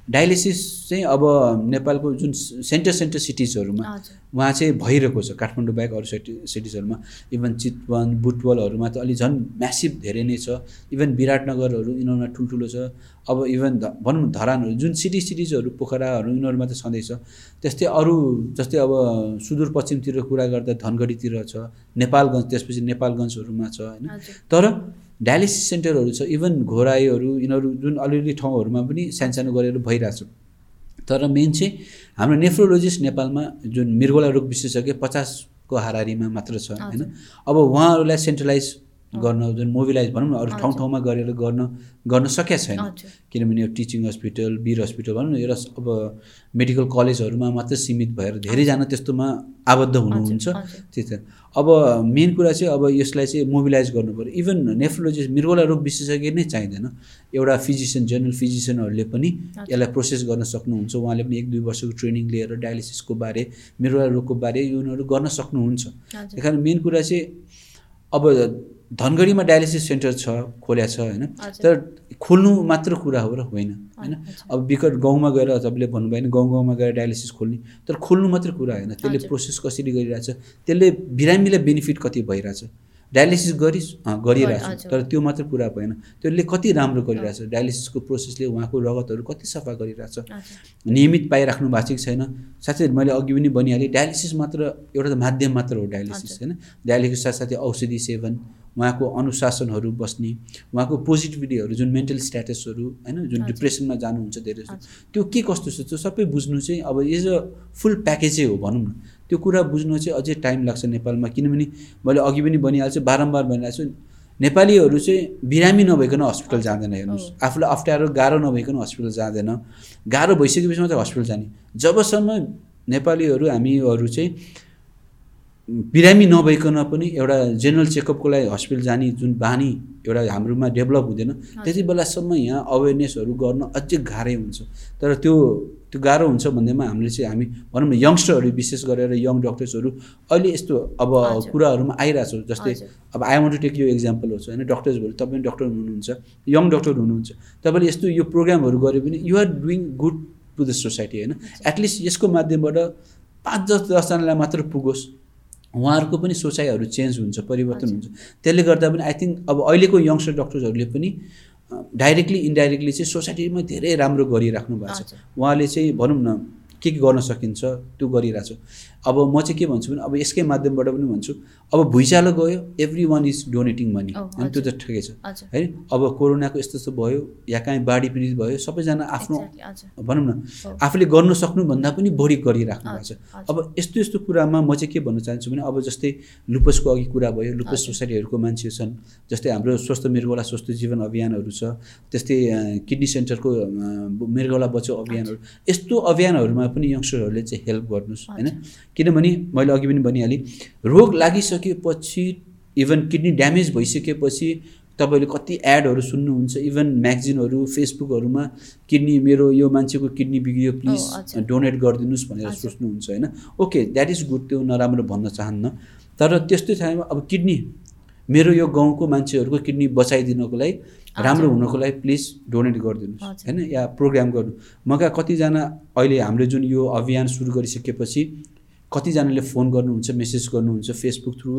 डायलिसिस चाहिँ अब नेपालको जुन सेन्टर सेन्टर सिटिजहरूमा उहाँ चाहिँ भइरहेको छ। काठमाडौँ बाहेक अरू सिटी सिटिजहरूमा। इभन चितवन बुटवलहरूमा त अलि झन् म्यासिभ धेरै नै छ। इभन विराटनगरहरू यिनीहरूमा ठुल्ठुलो छ। अब इभन ध भनौँ धरानहरू जुन सिटी सिटिजहरू पोखराहरू यिनीहरूमा त छँदैछ त्यस्तै अरू जस्तै अब सुदूरपश्चिमतिर कुरा गर्दा धनगढीतिर छ। नेपालगञ्ज त्यसपछि नेपालगञ्जहरूमा छ होइन। तर डायलिसिस सेन्टरहरू छ इभन घोराईहरू यिनीहरू जुन अलिअलि ठाउँहरूमा पनि सानसानो गरेर भइरहेछ। तर मेन चाहिँ हाम्रो नेफ्रोलोजिस्ट नेपालमा जुन मृगोला रोग विशेषज्ञ पचासको हाराहारीमा मात्र छ होइन? अब उहाँहरूलाई सेन्ट्रलाइज गर्न जुन मोबिलाइज भनौँ न अरू ठाउँ ठाउँमा गरेर गर्न गर्न सकेका छैन। किनभने यो टिचिङ हस्पिटल वीर हस्पिटल भनौँ न एउटा अब मेडिकल कलेजहरूमा मात्रै सीमित भएर धेरैजना त्यस्तोमा आबद्ध हुनुहुन्छ। त्यही त। अब मेन कुरा चाहिँ अब यसलाई चाहिँ मोबिलाइज गर्नु पऱ्यो। इभन नेफ्रोलोजिस्ट मृगोला रोग विशेषज्ञ नै चाहिँदैन। एउटा फिजिसियन जेनरल फिजिसियनहरूले पनि यसलाई प्रोसेस गर्न सक्नुहुन्छ। उहाँले पनि एक दुई वर्षको ट्रेनिङ लिएर डायलिसिसको बारे मृगोला रोगको बारे यो उनीहरू गर्न सक्नुहुन्छ। त्यही कारण मेन कुरा चाहिँ अब धनगढीमा डायलिसिस सेन्टर छ खोल्या छ होइन। तर खोल्नु मात्र कुरा हो र होइन होइन। अब विकट गाउँमा गएर तपाईँले भन्नुभयो भने गाउँ गाउँमा गएर डायलिसिस खोल्ने तर खोल्नु मात्र कुरा होइन। त्यसले। प्रोसेस कसरी गरिरहेछ त्यसले बिरामीलाई बेनिफिट कति भइरहेछ? डायलिसिस गरि गरिरहेछ। तर त्यो मात्र कुरा भएन। त्यसले कति राम्रो गरिरहेछ? डायलिसिसको प्रोसेसले उहाँको रगतहरू कति सफा गरिरहेछ? नियमित पाइराख्नु भएको छ कि छैन। साथै मैले अघि पनि भनिहालेँ डायलिसिस मात्र एउटा त माध्यम मात्र हो डायलिसिस होइन? डायलिसिस साथसाथै औषधि सेवन उहाँको अनुशासनहरू बस्ने उहाँको पोजिटिभिटीहरू जुन मेन्टल स्ट्याटसहरू होइन जुन डिप्रेसनमा जानुहुन्छ धेरै जस्तो। त्यो के कस्तो छ? त्यो सबै बुझ्नु चाहिँ अब एज अ फुल प्याकेजै हो भनौँ न। त्यो कुरा बुझ्नु चाहिँ अझै टाइम लाग्छ नेपालमा किनभने मैले अघि पनि भनिहाल्छु बारम्बार भनिरहेको छु नेपालीहरू चाहिँ बिरामी नभइकन हस्पिटल जाँदैन हेर्नुहोस्। आफूलाई अप्ठ्यारो गाह्रो नभइकन हस्पिटल जाँदैन। गाह्रो भइसकेपछि मात्रै हस्पिटल जाने। जबसम्म नेपालीहरू हामीहरू चाहिँ बिरामी नभइकन पनि एउटा जेनरल चेकअपको लागि हस्पिटल जाने जुन बानी एउटा हाम्रोमा डेभलप हुँदैन त्यति बेलासम्म यहाँ अवेरनेसहरू गर्न अझै गाह्रै हुन्छ। तर त्यो त्यो गाह्रो हुन्छ भन्दैमा हामीले चाहिँ हामी भनौँ न यङ्स्टरहरू विशेष गरेर यङ डक्टर्सहरू अहिले यस्तो अब। कुराहरूमा आइरहेको छ। जस्तै। अब आई वान्ट टु टेक यो इक्जाम्पल होस् होइन? डक्टर्सहरू तपाईँ डक्टर हुनुहुन्छ यङ डक्टर हुनुहुन्छ तपाईँले यस्तो यो प्रोग्रामहरू गऱ्यो भने you're doing good to the society होइन? एटलिस्ट यसको माध्यमबाट पाँच दस दसजनालाई मात्र पुगोस्। उहाँहरूको पनि सोचाइहरू चेन्ज हुन्छ परिवर्तन हुन्छ। त्यसले गर्दा पनि आई थिङ्क अब अहिलेको यङ्स्टर डक्टर्सहरूले पनि डाइरेक्टली इन्डाइरेक्टली चाहिँ सोसाइटीमा धेरै राम्रो गरिराख्नु भएको छ। उहाँले चाहिँ भनौँ न के के गर्न सकिन्छ त्यो गरिरहेको छ अब म चाहिँ के भन्छु भने अब यसकै माध्यमबाट पनि भन्छु अब भुइँचालो गयो everyone is donating money अनि त्यो त ठिकै छ। है अब कोरोनाको यस्तो यस्तो भयो या काहीँ बाढी पीडित भयो सबैजना आफ्नो भनौँ न। आफूले गर्नु सक्नुभन्दा पनि बढी गरिराख्नु भएको छ। अब यस्तो यस्तो कुरामा म चाहिँ के भन्न चाहन्छु भने अब जस्तै लुपसको अघि कुरा भयो लुपस। सोसाइटीहरूको मान्छेहरू छन् जस्तै हाम्रो स्वस्थ मृगौला स्वस्थ जीवन अभियानहरू छ त्यस्तै किडनी सेन्टरको मृगौला बचाउ अभियानहरू यस्तो अभियानहरूमा पनि यङ्स्टरहरूले चाहिँ हेल्प गर्नुहोस् होइन? किनभने मैले अघि पनि भनिहालेँ रोग लागिसकेपछि इभन किडनी ड्यामेज भइसकेपछि तपाईँले कति एडहरू सुन्नुहुन्छ इभन म्यागजिनहरू फेसबुकहरूमा किडनी मेरो यो मान्छेको किडनी बिग्रियो प्लिज हजुर। डोनेट गरिदिनुहोस् भनेर। सोच्नुहुन्छ होइन ओके द्याट इज गुड त्यो नराम्रो भन्न चाहन्न तर त्यस्तै टाइममा अब किडनी मेरो यो गाउँको मान्छेहरूको किडनी बचाइदिनको लागि राम्रो हुनको लागि प्लिज डोनेट गरिदिनुहोस्। होइन या प्रोग्राम गर्नु मका कतिजना अहिले हामीले जुन यो अभियान सुरु गरिसकेपछि कतिजनाले फोन गर्नुहुन्छ मेसेज गर्नुहुन्छ फेसबुक थ्रु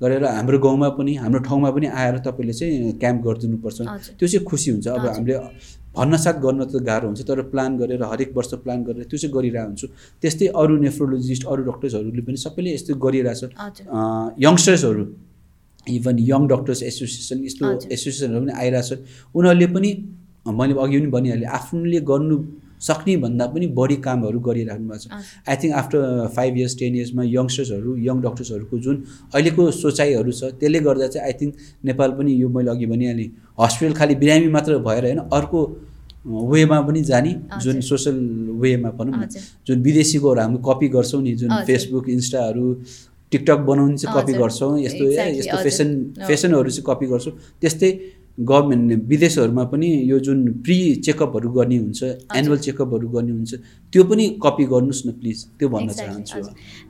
गरेर हाम्रो गाउँमा पनि हाम्रो ठाउँमा पनि आएर तपाईँले चाहिँ क्याम्प गरिदिनुपर्छ। त्यो चाहिँ खुसी हुन्छ अब। हामीले भन्नसाथ गर्न त गाह्रो हुन्छ तर प्लान गरेर हरेक वर्ष प्लान गरेर त्यो चाहिँ गरिरहेको हुन्छु त्यस्तै अरू नेफ्रोलोजिस्ट अरू डक्टर्सहरूले पनि सबैले यस्तो गरिरहेछ यङ्स्टर्सहरू इभन यङ डक्टर्स एसोसिएसन यस्तो। एसोसिएसनहरू पनि आइरहेको छन् उनीहरूले पनि मैले अघि पनि भनिहालेँ आफूले गर्नु सक्ने भन्दा पनि बढी कामहरू गरिराख्नु भएको छ। I think after five years ten इयर्समा यङ्स्टर्सहरू यङ डक्टर्सहरूको जुन अहिलेको सोचाइहरू छ त्यसले गर्दा चाहिँ आई थिङ्क नेपाल पनि यो मैले अघि भनिहालेँ हस्पिटल खालि बिरामी मात्र भएर होइन अर्को वेमा पनि जाने जुन। सोसल वेमा भनौँ न। जुन विदेशीकोहरू हामी कपी गर्छौँ नि जुन। फेसबुक इन्स्टाहरू टिकटक बनाउने चाहिँ कपी। गर्छौँ यस्तो यस्तो। फेसन। फेसनहरू चाहिँ कपी गर्छौँ त्यस्तै गभर्मेन्टले विदेशहरूमा पनि यो जुन प्रि चेकअपहरू गर्ने हुन्छ एनुअल चेकअपहरू गर्ने हुन्छ त्यो पनि कपी गर्नुहोस् न प्लिज त्यो भन्न चाहन्छु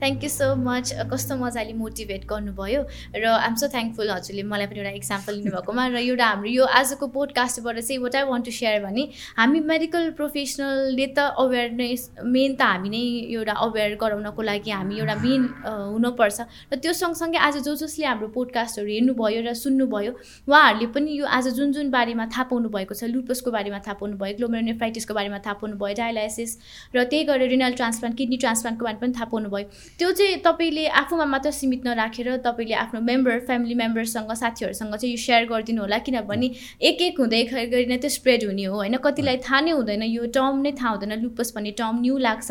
थ्याङ्क यू सो मच कस्तो मजाले मोटिभेट गर्नुभयो। र आइम सो थ्याङ्कफुल हजुरले मलाई पनि एउटा इक्जाम्पल लिनुभएकोमा र एउटा हाम्रो यो आजको पोडकास्टबाट चाहिँ what I want to share भने हामी मेडिकल प्रोफेसनलले त अवेरनेस मेन त हामी नै एउटा अवेर गराउनको लागि हामी एउटा मेन हुनुपर्छ। र त्यो सँगसँगै आज जो जसले हाम्रो पोडकास्टहरू हेर्नुभयो र सुन्नुभयो उहाँहरूले पनि यो आज जुन जुन बारेमा थाहा पाउनु भएको छ लुपसको बारेमा थाहा पाउनु भयो ग्लोमेरोनेफ्राइटिसको बारेमा थाहा पाउनु भयो डायलाइसिस र त्यही गरेर रिनल ट्रान्सप्लान्ट किडनी ट्रान्सप्लान्टको बारेमा पनि थाहा पाउनु भयो त्यो चाहिँ तपाईँले आफूमा मात्र सीमित नराखेर तपाईँले आफ्नो मेम्बर फ्यामिली मेम्बर्ससँग साथीहरूसँग चाहिँ यो सेयर गरिदिनु होला किनभने एक एक हुँदै गरी नै त्यो स्प्रेड हुने हो होइन? कतिलाई थाहा नै हुँदैन यो टर्म नै थाहा हुँदैन लुपस भन्ने टर्म न्यू लाग्छ।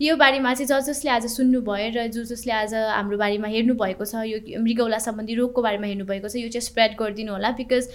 यो बारेमा चाहिँ ज जसले आज सुन्नुभयो र जो जसले आज हाम्रो बारेमा हेर्नुभएको छ यो मृगौला सम्बन्धी रोगको बारेमा हेर्नुभएको छ यो चाहिँ स्प्रेड गरिदिनु होला बिकज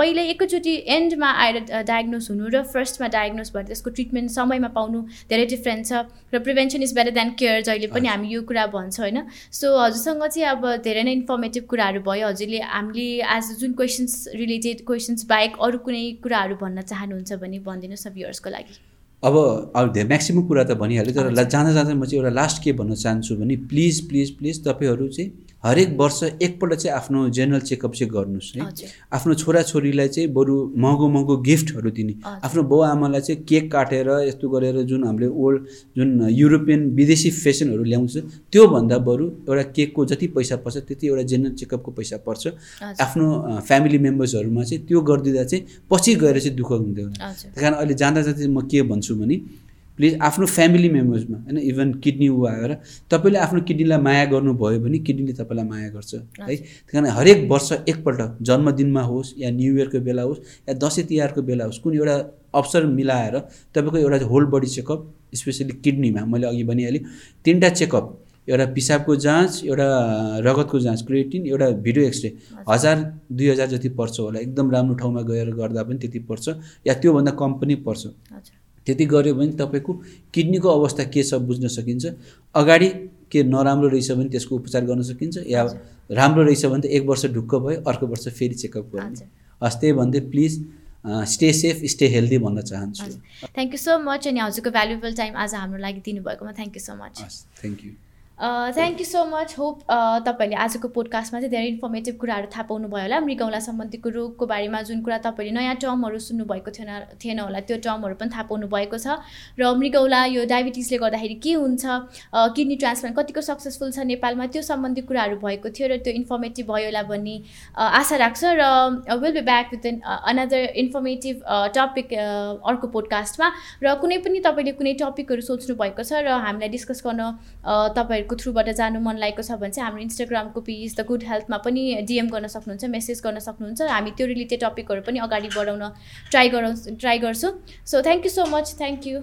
पहिल्यै एकैचोटि एन्डमा आएर डायग्नोस हुनु र फर्स्टमा डायग्नोस भएर त्यसको ट्रिटमेन्ट समयमा पाउनु धेरै डिफ्रेन्ट छ र prevention is better than care जहिले पनि हामी यो कुरा भन्छ होइन? सो हजुरसँग चाहिँ अब धेरै नै इन्फर्मेटिभ कुराहरू भयो। हजुरले हामीले आज जुन क्वेसन्स रिलेटेड क्वेसन्स बाहेक अरू कुनै कुराहरू भन्न चाहनुहुन्छ भने भनिदिनुहोस् न भ्युवर्सको लागि। अब अब धेरै म्याक्सिमम् कुरा त भनिहालेँ तर जाँदा जाँदा म चाहिँ एउटा लास्ट के भन्न चाहन्छु भने प्लिज प्लिज प्लिज तपाईँहरू चाहिँ हरेक वर्ष एकपल्ट चाहिँ आफ्नो जेनरल चेकअप चाहिँ गर्नुहोस् है। आफ्नो छोराछोरीलाई चाहिँ बरु महँगो महँगो गिफ्टहरू दिने। आफ्नो बाउ आमालाई चाहिँ केक काटेर यस्तो गरेर जुन हामीले ओल्ड जुन युरोपियन विदेशी फेसनहरू ल्याउँछ त्योभन्दा बरु एउटा केकको जति पैसा पर्छ त्यति एउटा जेनरल चेकअपको पैसा पर्छ। आफ्नो फ्यामिली मेम्बर्सहरूमा चाहिँ त्यो गरिदिँदा चाहिँ पछि गएर चाहिँ दुःख हुँदैन। त्यही कारण अहिले जाँदा जाँदा चाहिँ म के भन्छु भने प्लिज आफ्नो फ्यामिली मेम्बर्समा होइन इभन किडनी ऊ आएर तपाईँले आफ्नो किडनीलाई माया गर्नुभयो भने किडनीले तपाईँलाई माया गर्छ है। त्यही कारण हरेक वर्ष एकपल्ट जन्मदिनमा होस् या न्यु इयरको बेला होस् या दसैँ तिहारको बेला होस् कुनै एउटा अवसर मिलाएर तपाईँको एउटा होल बडी चेकअप स्पेसली किडनीमा मैले अघि भनिहालेँ तिनवटा चेकअप एउटा पिसाबको जाँच एउटा रगतको जाँच क्रिएटिन एउटा भिडियो एक्सरे। हजार। दुई हजार जति पर्छ होला एकदम राम्रो ठाउँमा गएर गर्दा पनि त्यति पर्छ या त्योभन्दा कम पनि पर्छ। त्यति गऱ्यो भने तपाईँको किडनीको अवस्था के छ बुझ्न सकिन्छ। अगाडि के नराम्रो रहेछ भने त्यसको उपचार गर्न सकिन्छ या राम्रो रहेछ भने त एक वर्ष ढुक्क भयो अर्को वर्ष फेरि चेकअप गर्ने। हस् त्यही भन्दै please stay safe stay healthy भन्न चाहन्छु। थ्याङ्क यू सो मच अनि हजुरको भ्यालुएबल टाइम आज हाम्रो लागि दिनुभएकोमा thank you so much thank you thank you so much hope तपाईँहरूले आजको पोडकास्टमा चाहिँ धेरै इन्फर्मेटिभ कुराहरू थाहा पाउनुभयो होला। मृगौला सम्बन्धीको रोगको बारेमा जुन कुरा तपाईँले नयाँ टर्महरू सुन्नुभएको थिएन थिएन होला त्यो टर्महरू पनि थाहा पाउनु भएको छ। र मृगौला यो डायबिटिसले गर्दाखेरि के हुन्छ? किडनी ट्रान्सप्लान्ट कतिको सक्सेसफुल छ नेपालमा? त्यो सम्बन्धी कुराहरू भएको थियो र त्यो इन्फर्मेटिभ भयो होला भन्ने आशा राख्छ। र will be back with an another informative topic अर्को पोडकास्टमा र कुनै पनि तपाईँले कुनै टपिकहरू सोच्नु भएको छ र हामीलाई डिस्कस गर्न अ, तपाईँहरूको थ्रुबाट जानु मन लागेको छ भने चाहिँ हाम्रो इन्स्टाग्रामको पेज द गुड हेल्थमा पनि डिएम गर्न सक्नुहुन्छ मेसेज गर्न सक्नुहुन्छ। हामी त्यो रिलेटेड टपिकहरू पनि अगाडि बढाउन ट्राई गराउँ ट्राई गर्छौँ। So thank you so much thank you